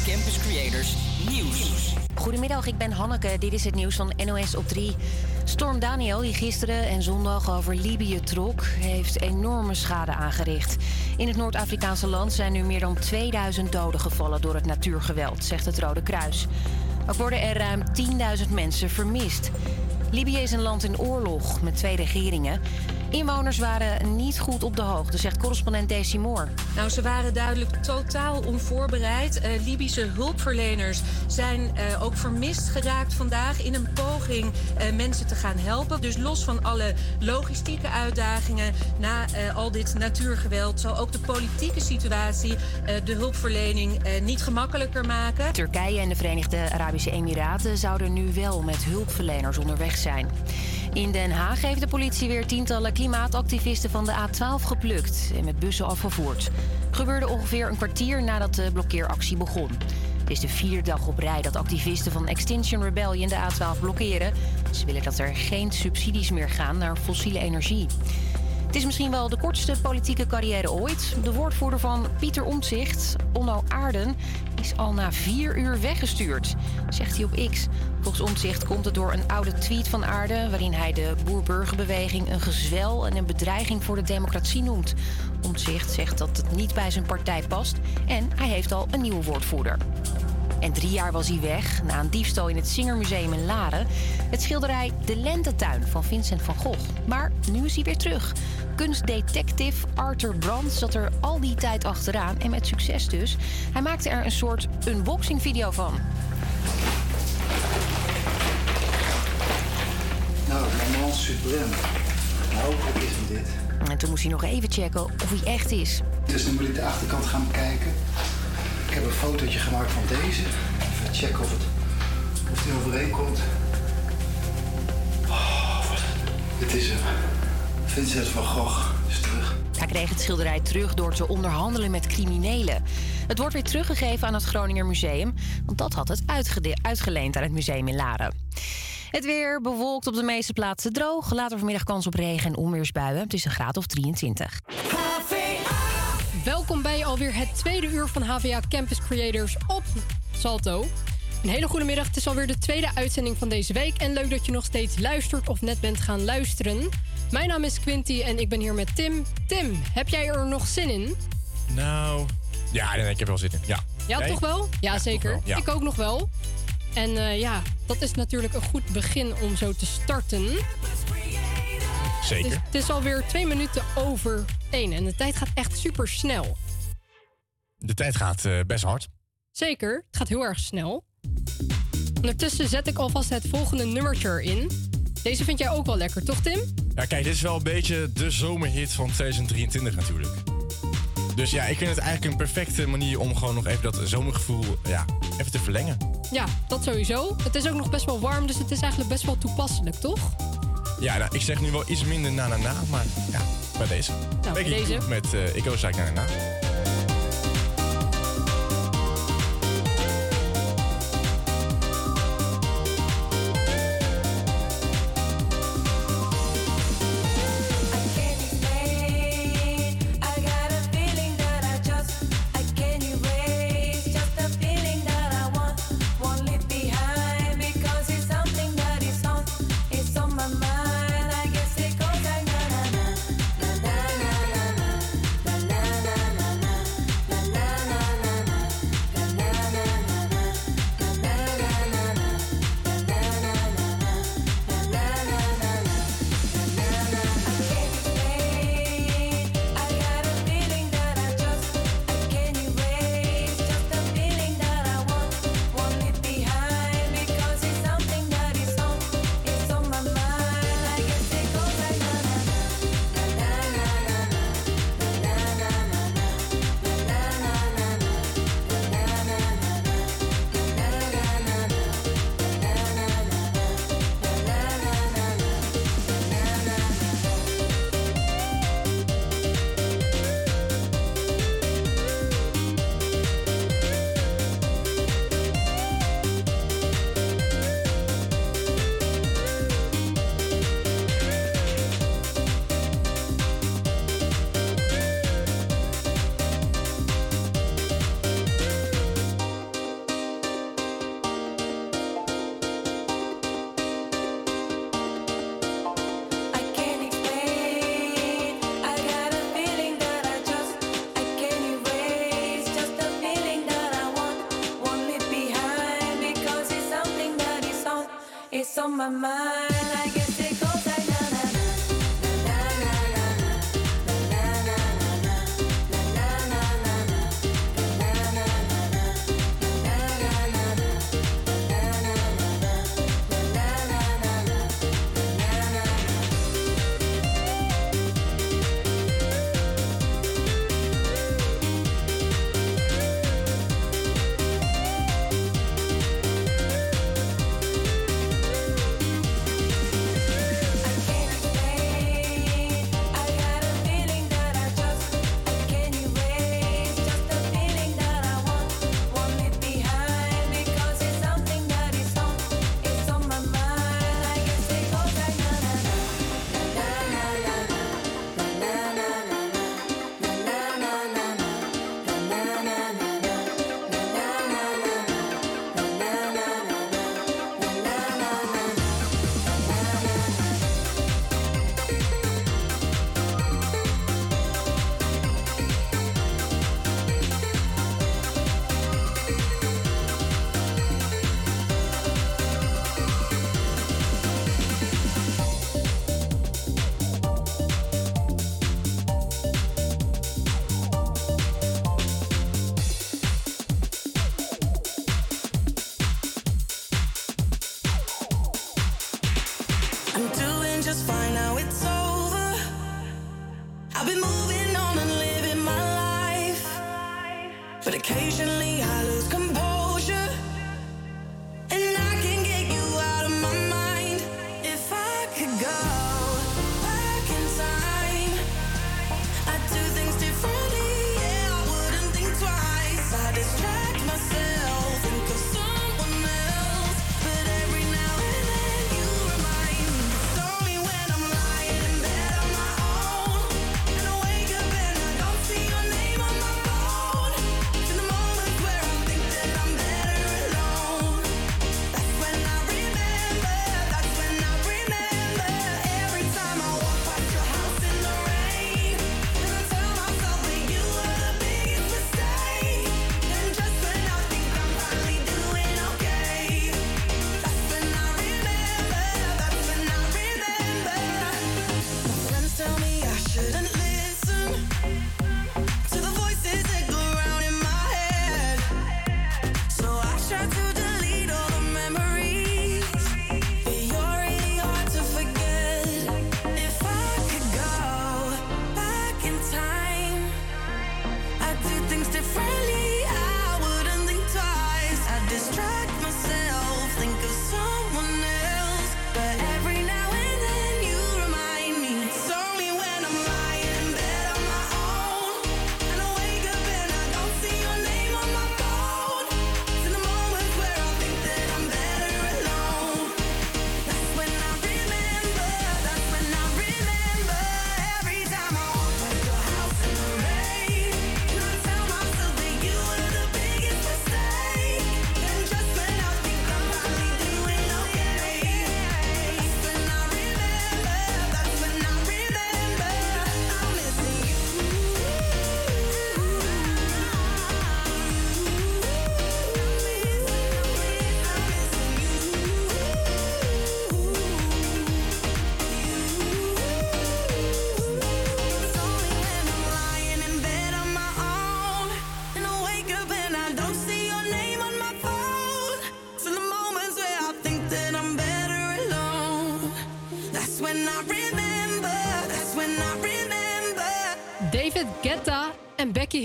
Campus Creators Nieuws. Goedemiddag, ik ben Hanneke. Dit is het nieuws van NOS op 3. Storm Daniel, die gisteren en zondag over Libië trok, heeft enorme schade aangericht. In het Noord-Afrikaanse land zijn nu meer dan 2000 doden gevallen door het natuurgeweld, zegt het Rode Kruis. Ook worden er ruim 10.000 mensen vermist. Libië is een land in oorlog met twee regeringen. Inwoners waren niet goed op de hoogte, zegt correspondent Daisy Moore. Nou, ze waren duidelijk totaal onvoorbereid. Eh, Libische hulpverleners zijn eh, ook vermist geraakt vandaag in een poging eh, mensen te gaan helpen. Dus los van alle logistieke uitdagingen na al dit natuurgeweld, zal ook de politieke situatie de hulpverlening niet gemakkelijker maken. Turkije en de Verenigde Arabische Emiraten zouden nu wel met hulpverleners onderweg zijn. In Den Haag heeft de politie weer tientallen klimaatactivisten van de A12 geplukt en met bussen afgevoerd. Gebeurde ongeveer een kwartier nadat de blokkeeractie begon. Het is de vierde dag op rij dat activisten van Extinction Rebellion de A12 blokkeren. Ze willen dat er geen subsidies meer gaan naar fossiele energie. Het is misschien wel de kortste politieke carrière ooit. De woordvoerder van Pieter Omtzigt, Onno Aarden, is al na vier uur weggestuurd, zegt hij op X. Volgens Omtzigt komt het door een oude tweet van Aarden... waarin hij de boer-burgerbeweging een gezwel en een bedreiging voor de democratie noemt. Omtzigt zegt dat het niet bij zijn partij past en hij heeft al een nieuwe woordvoerder. En drie jaar was hij weg na een diefstal in het Singermuseum in Laren. Het schilderij De Lentetuin van Vincent van Gogh. Maar nu is hij weer terug. Kunstdetective Arthur Brand zat er al die tijd achteraan en met succes dus. Hij maakte er een soort unboxing video van. Nou, normaal supreme. Nou, wat is hem dit? En toen moest hij nog even checken of hij echt is. Dus dan moet ik de achterkant gaan bekijken. Ik heb een fotootje gemaakt van deze. Even checken of, het, of die overeenkomt. Oh, dit is hem. Vincent van Gogh is terug. Hij kreeg het schilderij terug door te onderhandelen met criminelen. Het wordt weer teruggegeven aan het Groninger Museum, want dat had het uitgeleend aan het museum in Laren. Het weer bewolkt op de meeste plaatsen droog. Later vanmiddag kans op regen en onweersbuien. Het is een graad of 23. Welkom bij alweer het tweede uur van HVA Campus Creators op Salto. Een hele goede middag. Het is alweer de tweede uitzending van deze week. En leuk dat je nog steeds luistert of net bent gaan luisteren. Mijn naam is Quinty en ik ben hier met Tim. Tim, heb jij er nog zin in? Nou, ja, ik heb er wel zin in. Ja, Ja, toch wel? Ja, zeker. wel, ja. Ik ook nog wel. En eh, ja, dat is natuurlijk een goed begin om zo te starten. Zeker. Het is, het is alweer twee minuten over één. En de tijd gaat echt super snel. De tijd gaat eh, best hard. Zeker, het gaat heel erg snel. Ondertussen zet ik alvast het volgende nummertje erin. Deze vind jij ook wel lekker, toch Tim? Ja, kijk, dit is wel een beetje de zomerhit van 2023 natuurlijk. Dus ja, ik vind het eigenlijk een perfecte manier om gewoon nog even dat zomergevoel ja, even te verlengen. Ja, dat sowieso. Het is ook nog best wel warm, dus het is eigenlijk best wel toepasselijk, toch? Ja, nou, ik zeg nu wel iets minder na na na, maar ja, bij deze. Nou, bij deze. Met eh Ik na na na. On my mind.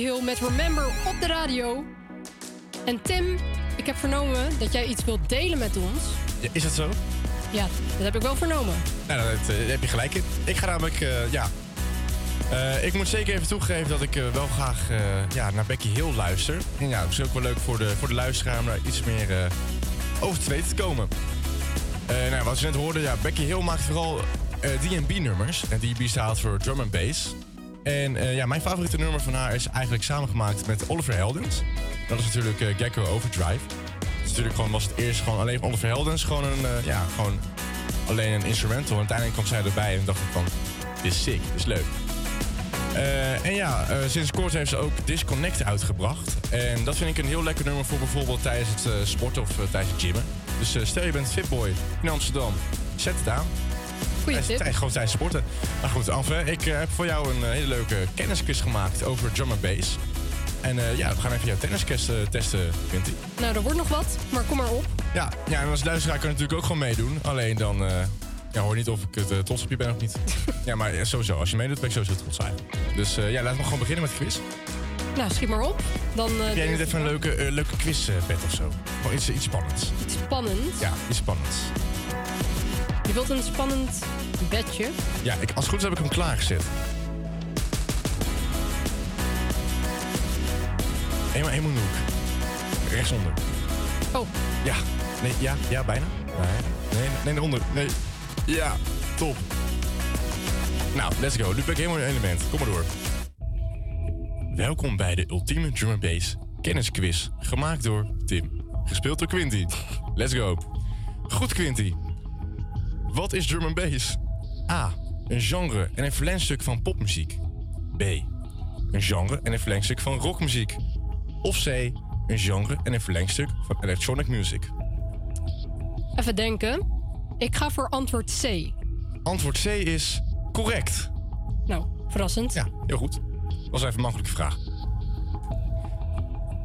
Hill met Remember op de radio. En Tim, ik heb vernomen dat jij iets wilt delen met ons. Ja, is dat zo? Ja, dat heb ik wel vernomen. Nou, dat, eh, daar heb je gelijk in. Ik ga namelijk, eh, ja. Eh, ik moet zeker even toegeven dat ik wel graag ja, naar Becky Hill luister. En ja, het is ook wel leuk voor de, voor de luisteraar om daar iets meer over te weten te komen. Nou, wat je net hoorde, ja, Becky Hill maakt vooral D&B-nummers. En D&B staat voor drum and bass. En eh, ja, mijn favoriete nummer van haar is eigenlijk samengemaakt met Oliver Heldens. Dat is natuurlijk eh, Gecko Overdrive. Dus natuurlijk gewoon, was het eerst gewoon alleen Oliver Heldens. Gewoon een, eh, ja, gewoon alleen een instrumental. En uiteindelijk kwam zij erbij en dacht ik van, dit is sick, dit is leuk. En ja, sinds kort heeft ze ook Disconnect uitgebracht. En dat vind ik een heel lekker nummer voor bijvoorbeeld tijdens het sporten of tijdens het gymmen. Dus stel je bent fitboy in Amsterdam, zet het aan. Goeie Het is tip. tijd- Gewoon tijdens sporten. Maar goed, Anve, ik eh, heb voor jou een eh, hele leuke kennisquiz gemaakt over drum and bass. En eh, ja, we gaan even jouw tennisquiz eh, testen, Quinty. Nou, er wordt nog wat, maar kom maar op. Ja, ja, en als luisteraar kan je natuurlijk ook gewoon meedoen. Alleen dan eh, ja, hoor je niet of ik het trots op je ben of niet. *laughs* ja, maar sowieso, als je meedoet ben ik sowieso trots eigenlijk. Dus ja, laten we gewoon beginnen met de quiz. Nou, schiet maar op. Dan Heb jij niet even een leuke, leuke quiz, of zo? Gewoon iets, iets spannends. Iets spannends. Ja, iets spannends. Je wilt een spannend bedje. Ja, ik, als het goed is heb ik hem klaargezet. Helemaal, helemaal in de hoek. Rechtsonder. Oh. Ja. Nee, ja, ja, bijna. Nee, nee, nee, onder. Nee. Ja, top. Nou, let's go. Nu ben ik helemaal in een element. Kom maar door. Welkom bij de ultieme drum and bass kennisquiz. Gemaakt door Tim. Gespeeld door Quinty. Let's go. Goed, Quinty. Wat is drum and bass? A. Een genre en een verlengstuk van popmuziek. B. Een genre en een verlengstuk van rockmuziek. Of C. Een genre en een verlengstuk van electronic music. Even denken. Ik ga voor antwoord C. Antwoord C is correct. Nou, verrassend. Ja, heel goed. Was even een makkelijke vraag.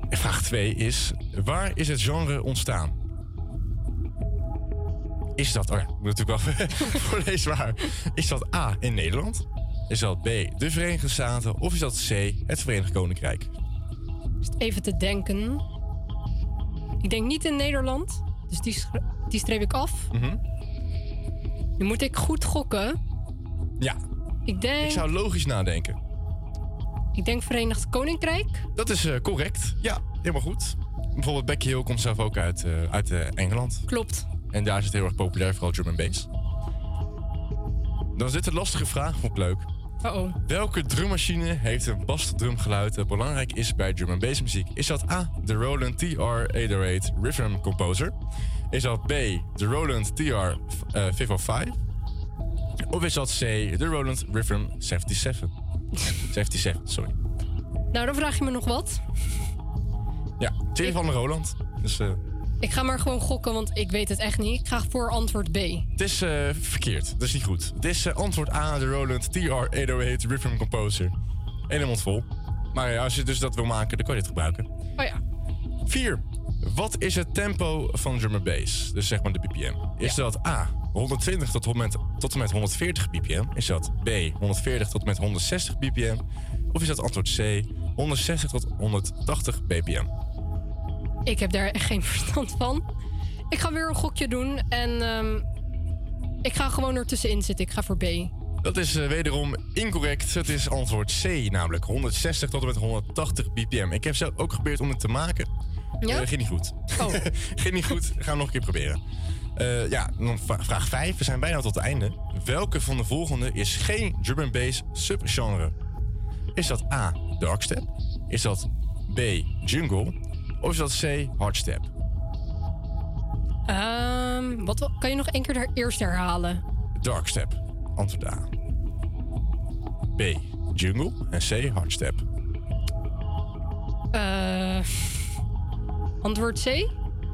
En vraag 2 is: waar is het genre ontstaan? Is dat, oh ja, moet natuurlijk wel *laughs* voorlezen waar. Is dat A in Nederland? Is dat B de Verenigde Staten? Of is dat C het Verenigd Koninkrijk? Even te denken. Ik denk niet in Nederland. Dus die, die streep ik af. Mhm. Nu moet ik goed gokken. Ja, Ik denk, ik zou logisch nadenken. ik denk Verenigd Koninkrijk. Dat is eh, correct. Ja, helemaal goed. Bijvoorbeeld Becky Hill komt zelf ook uit, eh, uit eh, Engeland. Klopt. En daar is het heel erg populair, vooral drum and bass. Dan dit een lastige vraag, ik leuk. Uh-oh. Welke drummachine heeft een basdrumgeluid dat belangrijk is bij drum and bass muziek? Is dat A, de Roland TR-808 Rhythm Composer? Is dat B, de Roland TR-505? Of is dat C, de Roland Rhythm 77? 77, *laughs* sorry. Nou, dan vraag je me nog wat. Ja, tweede van de Roland. Dus eh, Ik ga maar gewoon gokken, want ik weet het echt niet. Ik ga voor antwoord B. het is eh, verkeerd. Dat is niet goed. Het is eh, antwoord A, de Roland TR-808 Rhythm Composer. Eén mond vol. Maar ja, als je dus dat wil maken, dan kan je dit gebruiken. Oh ja. 4. Wat is het tempo van drum and bass? Dus zeg maar de BPM. Is dat A, 120 tot, en met- tot en met 140 BPM? Is dat B, 140 tot en met 160 BPM? Of is dat antwoord C, 160 tot 180 BPM? Ik heb daar echt geen *laughs* verstand van. Ik ga weer een gokje doen en ehm, ik ga gewoon ertussenin zitten. Ik ga voor B. Dat is eh, wederom incorrect. Het is antwoord C, namelijk 160 tot en met 180 BPM. Ik heb zelf ook geprobeerd om het te maken. Ja? Eh, ging niet goed. Oh. *laughs* ging niet goed. Gaan we nog een keer proberen. Eh, ja, dan vra- vraag 5. We zijn bijna tot het einde. Welke van de volgende is geen drum and bass subgenre? Is dat A, darkstep? Is dat B, jungle? Of is dat C, hardstep? Ehm, wat, wa- kan je nog één keer eerst herhalen? Darkstep. Antwoord A. B, jungle. En C, hardstep. Eh, antwoord C?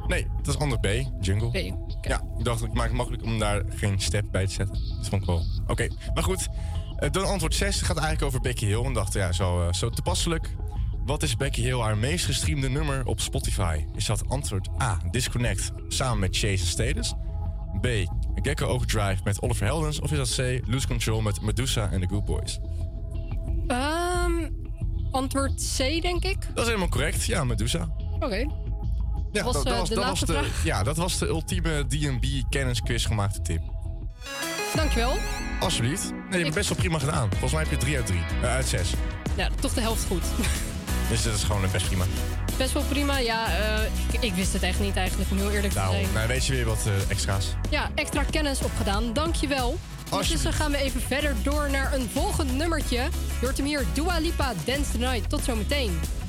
Nee, dat is antwoord B, jungle. B. Ja, ik dacht, ik maak het makkelijk om daar geen step bij te zetten. Dat vond ik wel. Oké, maar goed. Eh, dan antwoord 6 gaat eigenlijk over Becky Hill. En dacht, ja, zo, eh, zo toepasselijk. Wat is Becky Hill haar meest gestreamde nummer op Spotify? Is dat antwoord A, Disconnect samen met Chase Status? B, Gecko Overdrive met Oliver Heldens? Of is dat C, Lose Control met Medusa en The Good Boys? Ehm, antwoord C, denk ik. Dat is helemaal correct. Ja, Medusa. Oké. Ja, was, dat, eh, was, de dat was laatste de, vraag. ja, dat was de ultieme D&B kennisquiz gemaakte tip. Dankjewel. Alsjeblieft. Nee, je hebt het best wel prima gedaan. Volgens mij heb je 3 uit 3. uit 6. Ja, toch de helft goed. *laughs* Dus dat is gewoon best prima. Best wel prima. Ja, eh, ik, ik wist het echt niet eigenlijk, om heel eerlijk te Nou, zijn. nou weet je weer wat eh, extra's. Ja, extra kennis opgedaan. Dankjewel. Ondertussen gaan we even verder door naar een volgend nummertje. Je hoort hem hier, Dua Lipa, Dance the Night. Tot zometeen. Baby,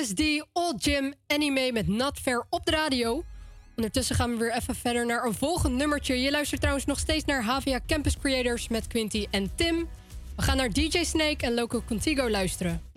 LSD, Old Jim, anime met Not Fair op de radio. Ondertussen gaan we weer even verder naar een volgend nummertje. Je luistert trouwens nog steeds naar HVA Campus Creators met Quinty en Tim. We gaan naar DJ Snake en Local Contigo luisteren.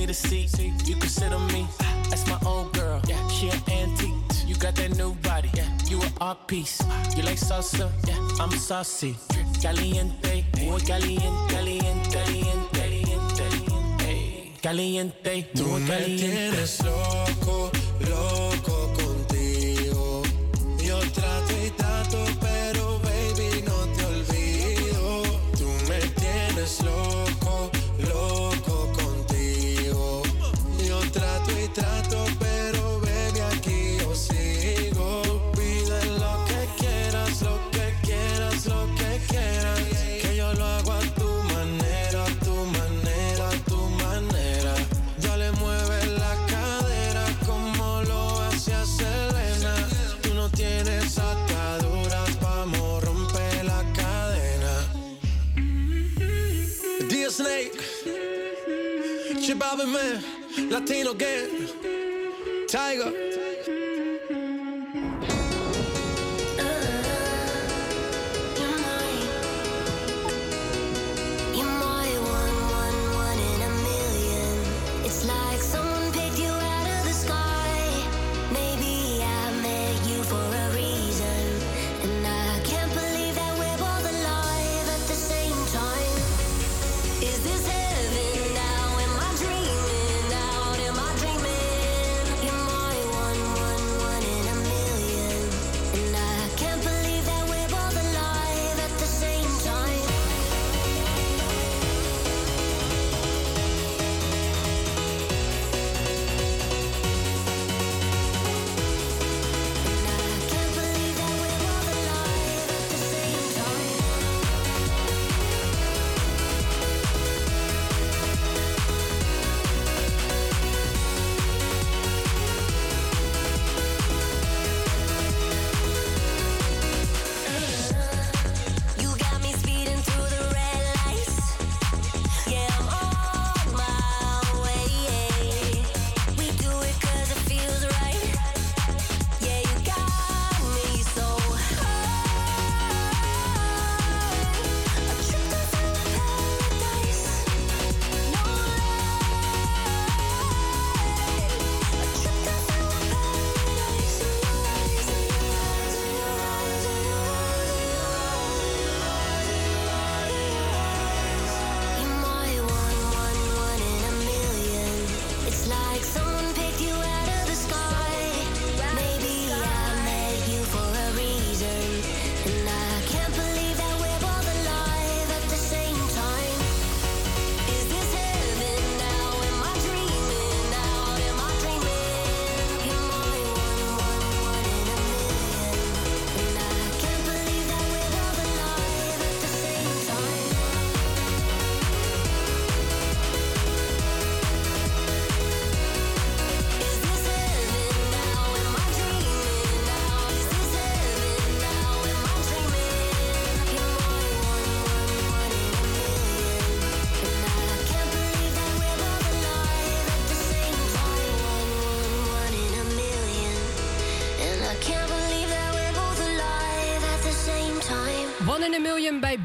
need a seat. You can sit on me. Ah, that's my old girl. Yeah, she an antique. You got that new body. Yeah, you an art piece. You like salsa? Yeah, I'm saucy. Caliente, muy caliente, caliente, caliente, caliente. Caliente, tú me tienes loco, loco. Latino gang, Tiger.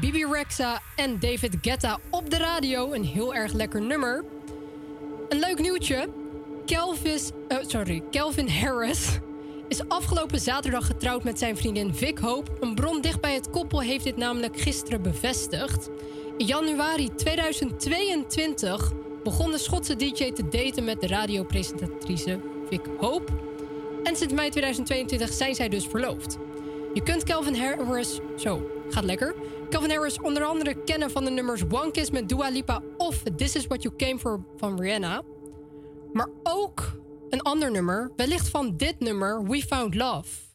Bibi Rexa en David Guetta op de radio. Een heel erg lekker nummer. Een leuk nieuwtje. Kelvis, eh, sorry, Kelvin Harris is afgelopen zaterdag getrouwd met zijn vriendin Vic Hope. Een bron dicht bij het koppel heeft dit namelijk gisteren bevestigd. In januari 2022 begon de Schotse DJ te daten met de radiopresentatrice Vic Hope. En sinds mei 2022 zijn zij dus verloofd. Je kunt Calvin Harris... Zo, gaat lekker. Calvin Harris onder andere kennen van de nummers One Kiss met Dua Lipa... of This Is What You Came For van Rihanna. Maar ook een ander nummer, wellicht van dit nummer, We Found Love.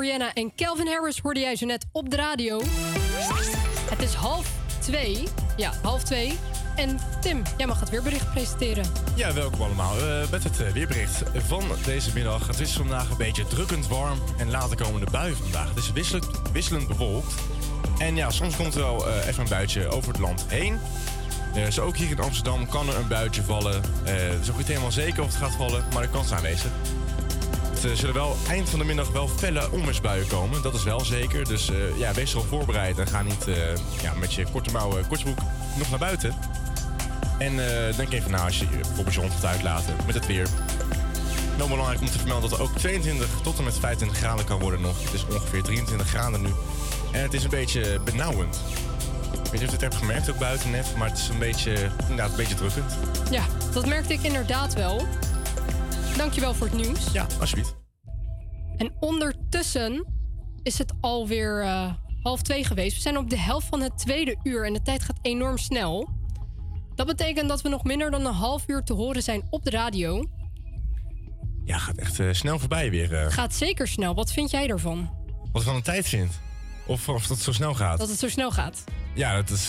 Rihanna en Calvin Harris hoorde jij zo net op de radio. Het is half twee. Ja, half twee. En Tim, jij mag het weerbericht presenteren. Ja, welkom allemaal. Eh, met het eh, weerbericht van deze middag. Het is vandaag een beetje drukkend warm en later komen de buien vandaag. Het is wisselend, wisselend bewolkt. En ja, soms komt er wel eh, even een buitje over het land heen. Zo ook hier in Amsterdam kan er een buitje vallen. Het is ook niet helemaal zeker of het gaat vallen, maar de kans is aanwezig. Het eh, zullen wel eind van de middag wel felle onweersbuien komen. Dat is wel zeker. Dus eh, ja, wees erop voorbereid en ga niet eh, ja, met je korte mouwen, kortsbroek nog naar buiten. En denk even na als je bijvoorbeeld je hond gaat uitlaten met het weer. Wel belangrijk om te vermelden dat er ook 22 tot en met 25 graden kan worden nog. Het is ongeveer 23 graden nu. En het is een beetje benauwend. Ik weet niet of je het hebt gemerkt ook buiten net, maar het is een beetje, inderdaad, een beetje drukkend. Ja, dat merkte ik inderdaad wel. Dankjewel voor het nieuws. Ja, alsjeblieft. En ondertussen is het alweer eh half twee geweest. We zijn op de helft van het tweede uur en de tijd gaat enorm snel. Dat betekent dat we nog minder dan een half uur te horen zijn op de radio. Ja, gaat echt eh, snel voorbij weer. eh. Gaat zeker snel. Wat vind jij ervan? Wat ik van een tijd vind. Of, of dat het zo snel gaat. Dat het zo snel gaat. Ja, dat is...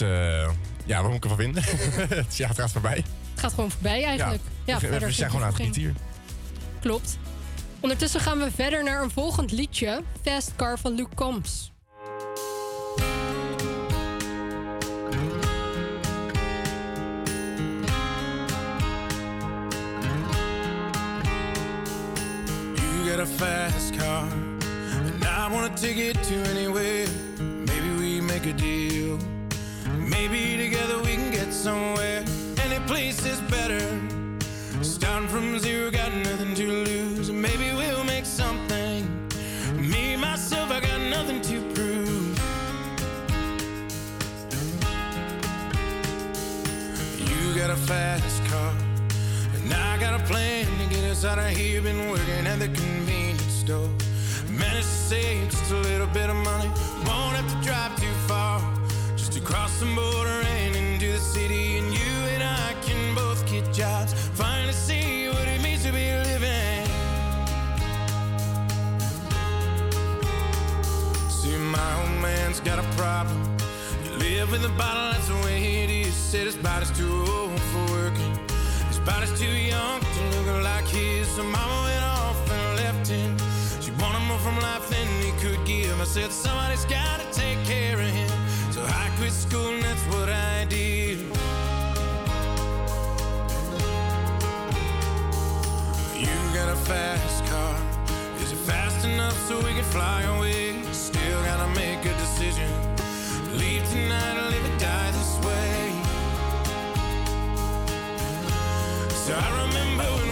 ja, wat moet ik ervan vinden? *laughs* Ja, het gaat voorbij. Het gaat gewoon voorbij eigenlijk. Ja, we, verder we geen zijn gewoon aan het kwartier. Klopt. Ondertussen gaan we verder naar een volgend liedje. Fast Car van Luke Combs. You got a fast car, and I wanna take it to anywhere. Maybe we make a deal. Maybe together we can get somewhere. Any place is better. Starting from zero, got nothing to lose. Maybe we'll make something. Me, myself, I got nothing to prove. You got a fast car. And I got a plan to get us out of here. Been working at the convenience store. Managed to save just a little bit of money. Won't have to drive too far. Just to cross the border and into the city. And you and I can both get jobs. Finally my old man's got a problem. You live with a bottle, that's the way it is. Said his body's too old for working. His body's too young to look like his. So mama went off and left him. She wanted more from life than he could give. I said, somebody's gotta take care of him. So I quit school and that's what I did. You got a fast car. Is it fast enough so we can fly away? Gotta make a decision. Leave tonight or live or die this way. So I remember when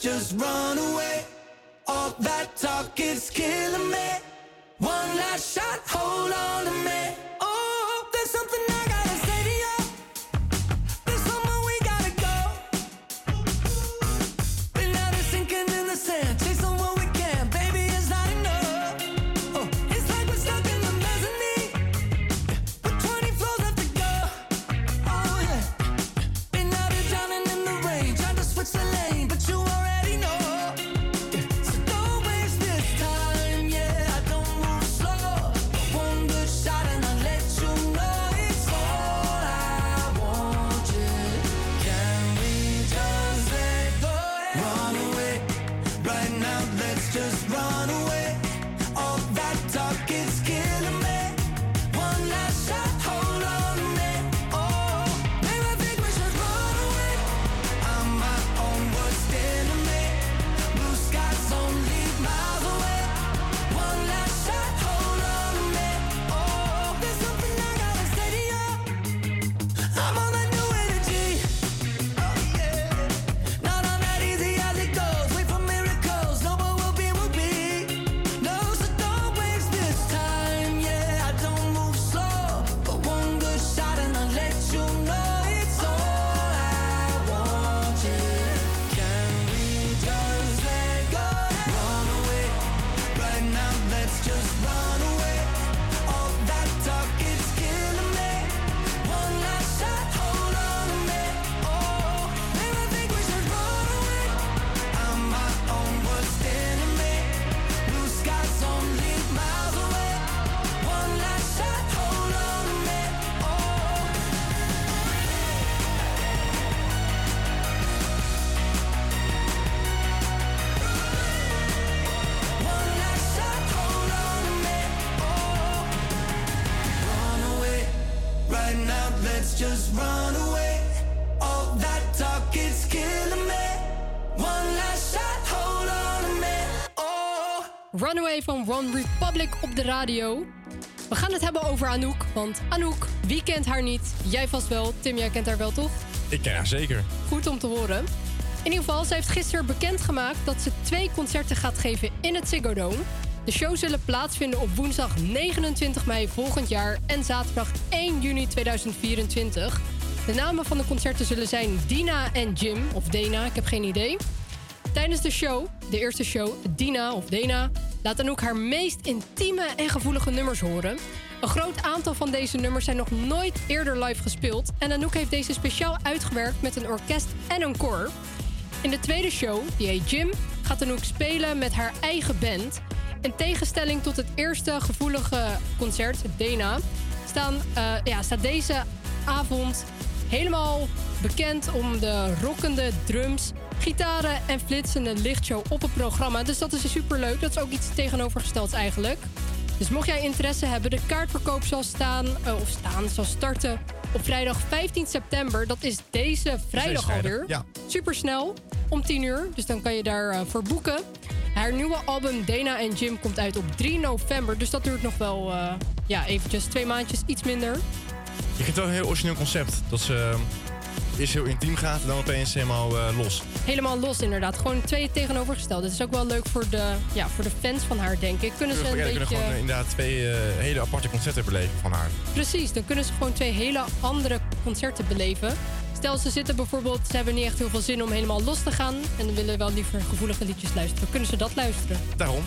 just run away. Just run away. All that talk is killing me. One last shot, hold Runaway van One Republic op de radio. We gaan het hebben over Anouk, want Anouk, wie kent haar niet? Jij vast wel. Tim, jij kent haar wel toch? Ik ken haar zeker. Goed om te horen. In ieder geval, ze heeft gisteren bekendgemaakt dat ze twee concerten gaat geven in het Ziggo Dome. De shows zullen plaatsvinden op woensdag 29 mei volgend jaar en zaterdag 1 juni 2024. De namen van de concerten zullen zijn Dina en Jim, of Dana, ik heb geen idee. Tijdens de show, de eerste show, Dina of Dana, laat Anouk haar meest intieme en gevoelige nummers horen. Een groot aantal van deze nummers zijn nog nooit eerder live gespeeld en Anouk heeft deze speciaal uitgewerkt met een orkest en een koor. In de tweede show, die heet Jim, gaat Anouk spelen met haar eigen band. In tegenstelling tot het eerste gevoelige concert, Dana, staan, eh, ja, staat deze avond helemaal bekend om de rockende drums, gitaren en flitsende lichtshow op het programma. Dus dat is super leuk. Dat is ook iets tegenovergesteld eigenlijk. Dus mocht jij interesse hebben, de kaartverkoop zal staan, eh, of staan, zal starten op vrijdag 15 september. Dat is deze vrijdag alweer. ja. Super snel, om 10 uur. Dus dan kan je daarvoor voor boeken. Haar nieuwe album Dana en Jim komt uit op 3 november. Dus dat duurt nog wel eh, ja, eventjes twee maandjes, iets minder. Ik vind het wel een heel origineel concept. Dat ze eh, eerst heel intiem gaat en dan opeens helemaal eh, los. Helemaal los inderdaad. Gewoon twee tegenovergesteld. Het is ook wel leuk voor de, ja, voor de fans van haar, denk ik. Kunnen ze Ja, een kunnen beetje... gewoon inderdaad twee eh, hele aparte concerten beleven van haar. Precies, dan kunnen ze gewoon twee hele andere concerten beleven. Stel, ze zitten bijvoorbeeld, ze hebben niet echt heel veel zin om helemaal los te gaan. En dan willen wel liever gevoelige liedjes luisteren. Kunnen ze dat luisteren? Daarom,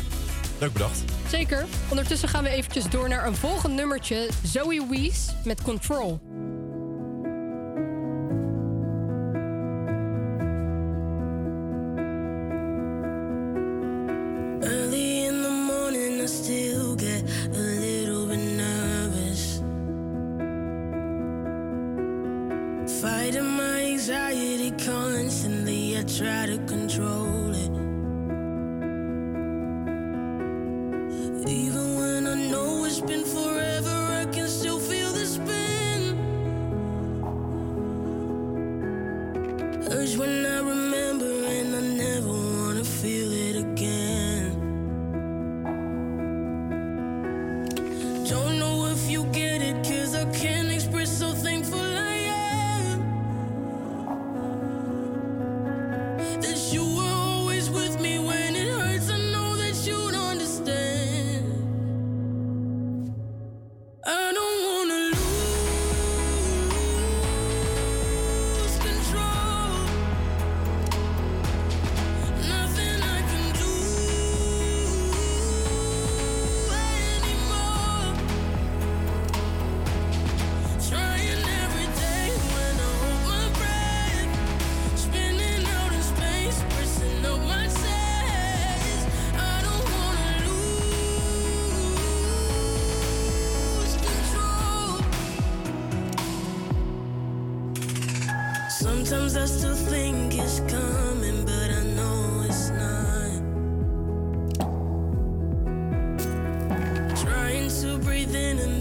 leuk bedacht. Zeker. Ondertussen gaan we eventjes door naar een volgend nummertje. Zoe Wees met Control. Try to to breathe in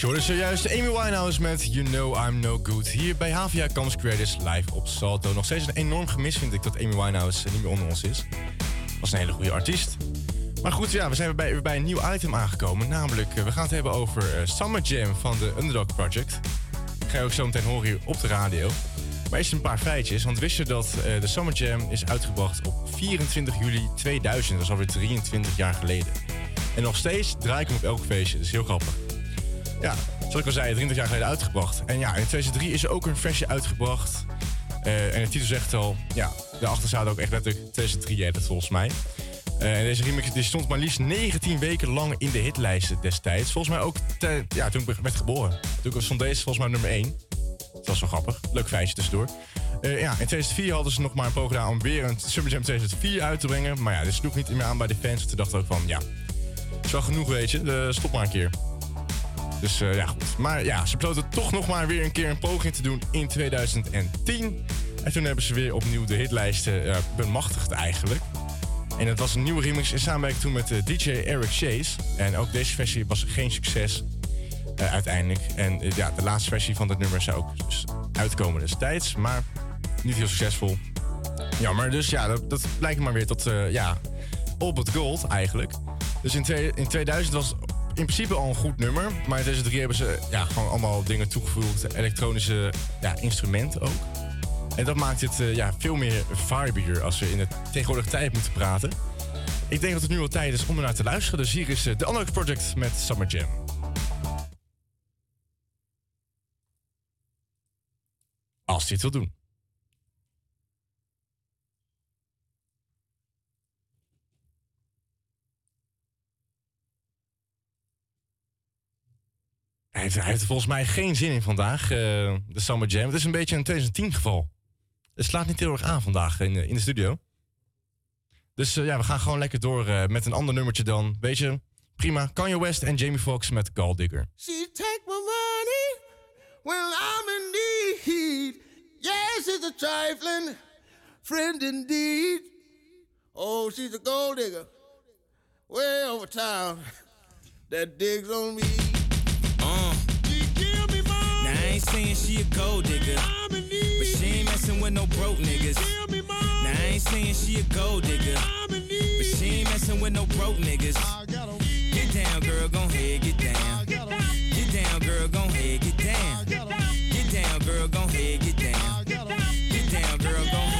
Hoorde zojuist Amy Winehouse met You Know I'm No Good. Hier bij Havia Campus Creators live op Salto. Nog steeds een enorm gemis vind ik dat Amy Winehouse niet meer onder ons is. Was een hele goede artiest. Maar goed, ja, we zijn weer bij, weer bij een nieuw item aangekomen. Namelijk, eh, we gaan het hebben over eh, Summer Jam van de Underdog Project. ga je ook zo meteen horen hier op de radio. Maar eerst een paar feitjes. Want wist je dat eh, de Summer Jam is uitgebracht op 24 juli 2000. Dat is alweer 23 jaar geleden. En nog steeds draai ik hem op elk feestje. Dat is heel grappig. Zoals ik al zei, 23 jaar geleden uitgebracht. En ja, in 2003 is er ook een versie uitgebracht. Eh, en de titel zegt al, ja, daarachter staat ook echt letterlijk 2003 edit volgens mij. Eh, en deze remix die stond maar liefst 19 weken lang in de hitlijsten destijds. Volgens mij ook te- ja, toen ik werd geboren. Toen stond deze volgens mij nummer 1. Dat was wel grappig. Leuk feitje tussendoor. Eh, ja, in 2004 hadden ze nog maar een poging gedaan om weer een Summer Jam 2004 uit te brengen. Maar ja, dit sloeg niet meer aan bij de fans. Ze dachten ook van, ja, is wel genoeg weet je. Stop maar een keer. Dus eh, ja, goed. Maar ja, ze besloten toch nog maar weer een keer een poging te doen in 2010. En toen hebben ze weer opnieuw de hitlijsten eh, bemachtigd eigenlijk. En het was een nieuwe remix in samenwerking toen met eh, DJ Eric Chase. En ook deze versie was geen succes uiteindelijk. En ja, de laatste versie van dat nummer zou ook dus uitkomen destijds. Maar niet heel succesvol. Jammer, dus ja, dat, dat lijkt maar weer tot, ja, all but gold eigenlijk. Dus in, in 2000 was het in principe al een goed nummer. Maar in 2003 hebben ze ja, gewoon allemaal dingen toegevoegd. Elektronische ja, instrumenten ook. En dat maakt het eh, ja, veel meer vibier als we in de tegenwoordige tijd moeten praten. Ik denk dat het nu wel tijd is om er naar te luisteren. Dus hier is eh, The Underdog Project met Summer Jam. Als hij het wil doen. Hij heeft, volgens mij geen zin in vandaag, eh, de Summer Jam. Het is een beetje een 2010 geval. Het slaat niet heel erg aan vandaag in, de- in de studio. Dus eh, ja, we gaan gewoon lekker door eh, met een ander nummertje dan. Weet je, prima. Kanye West en Jamie Foxx met Gold Digger. She take my money when I'm in need. Yes, it's a trifling friend indeed. Oh, she's a gold digger. Way over town that digs on me. I ain't saying she a gold digger, but she ain't messing with no broke niggas. Now I ain't saying she a gold digger, I'm in need. but she ain't messing with no broke niggas. Get down, girl, gon' ahead, get down. Get down, girl, gon' ahead, get down. Get down, girl, gon' ahead, get down. Get down, girl, gon' ahead.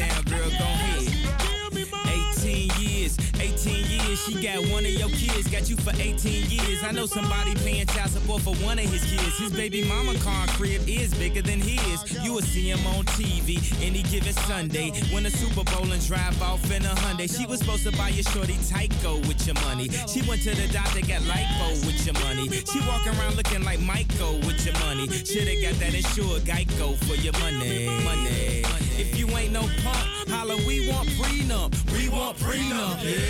down, girl, don't 18 years, she got one of your kids, got you for 18 years. I know somebody paying child support for one of his kids. His baby mama car crib is bigger than his. You will see him on TV any given Sunday. Win a Super Bowl and drive off in a Hyundai. She was supposed to buy your shorty Tyco with your money. She went to the doctor, got lipo with your money. She walk around looking like Michael with your money. Shoulda got that insured Geico for your money. Money. If you ain't no punk, holla, we want prenup. We want prenup. Yeah.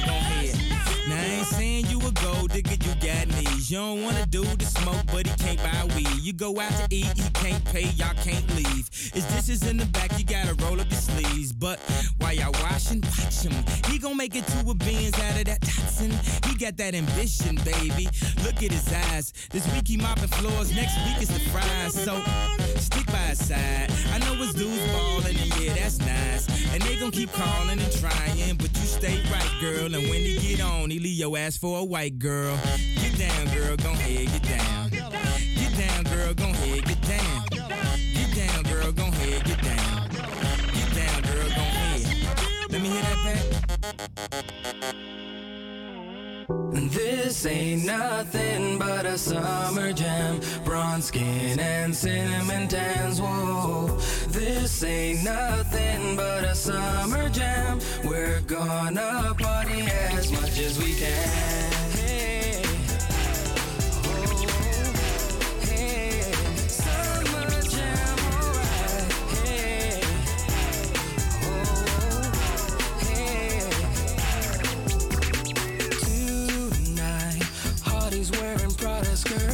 gon' head. Now I ain't saying you a gold digger, you got knees. You don't wanna do the smoke, but he can't buy weed. You go out to eat, he can't pay, y'all can't leave. His dishes in the back, you gotta roll up your sleeves. But while y'all washing, watch him. He gon' make it to a beans out of that Datsun. He got that ambition, baby. Look at his eyes. This week he mopping floors, next week is the fries. So stick by his side. I know his dudes ballin', and yeah, that's nice. And they gon' keep calling and trying, but stay right, girl. And when he get on, he leave your ass for a white girl. Get down, girl, gon' head, get down. Get down, girl, gon' head, get down. Get down, girl, gon' head, get down. Get down, girl, gon' head. Let me hear that back. This ain't nothing but a summer jam. Bronze skin and cinnamon tans. Whoa, this ain't nothing but a summer jam. We're gonna party as much as we can. brought us girl.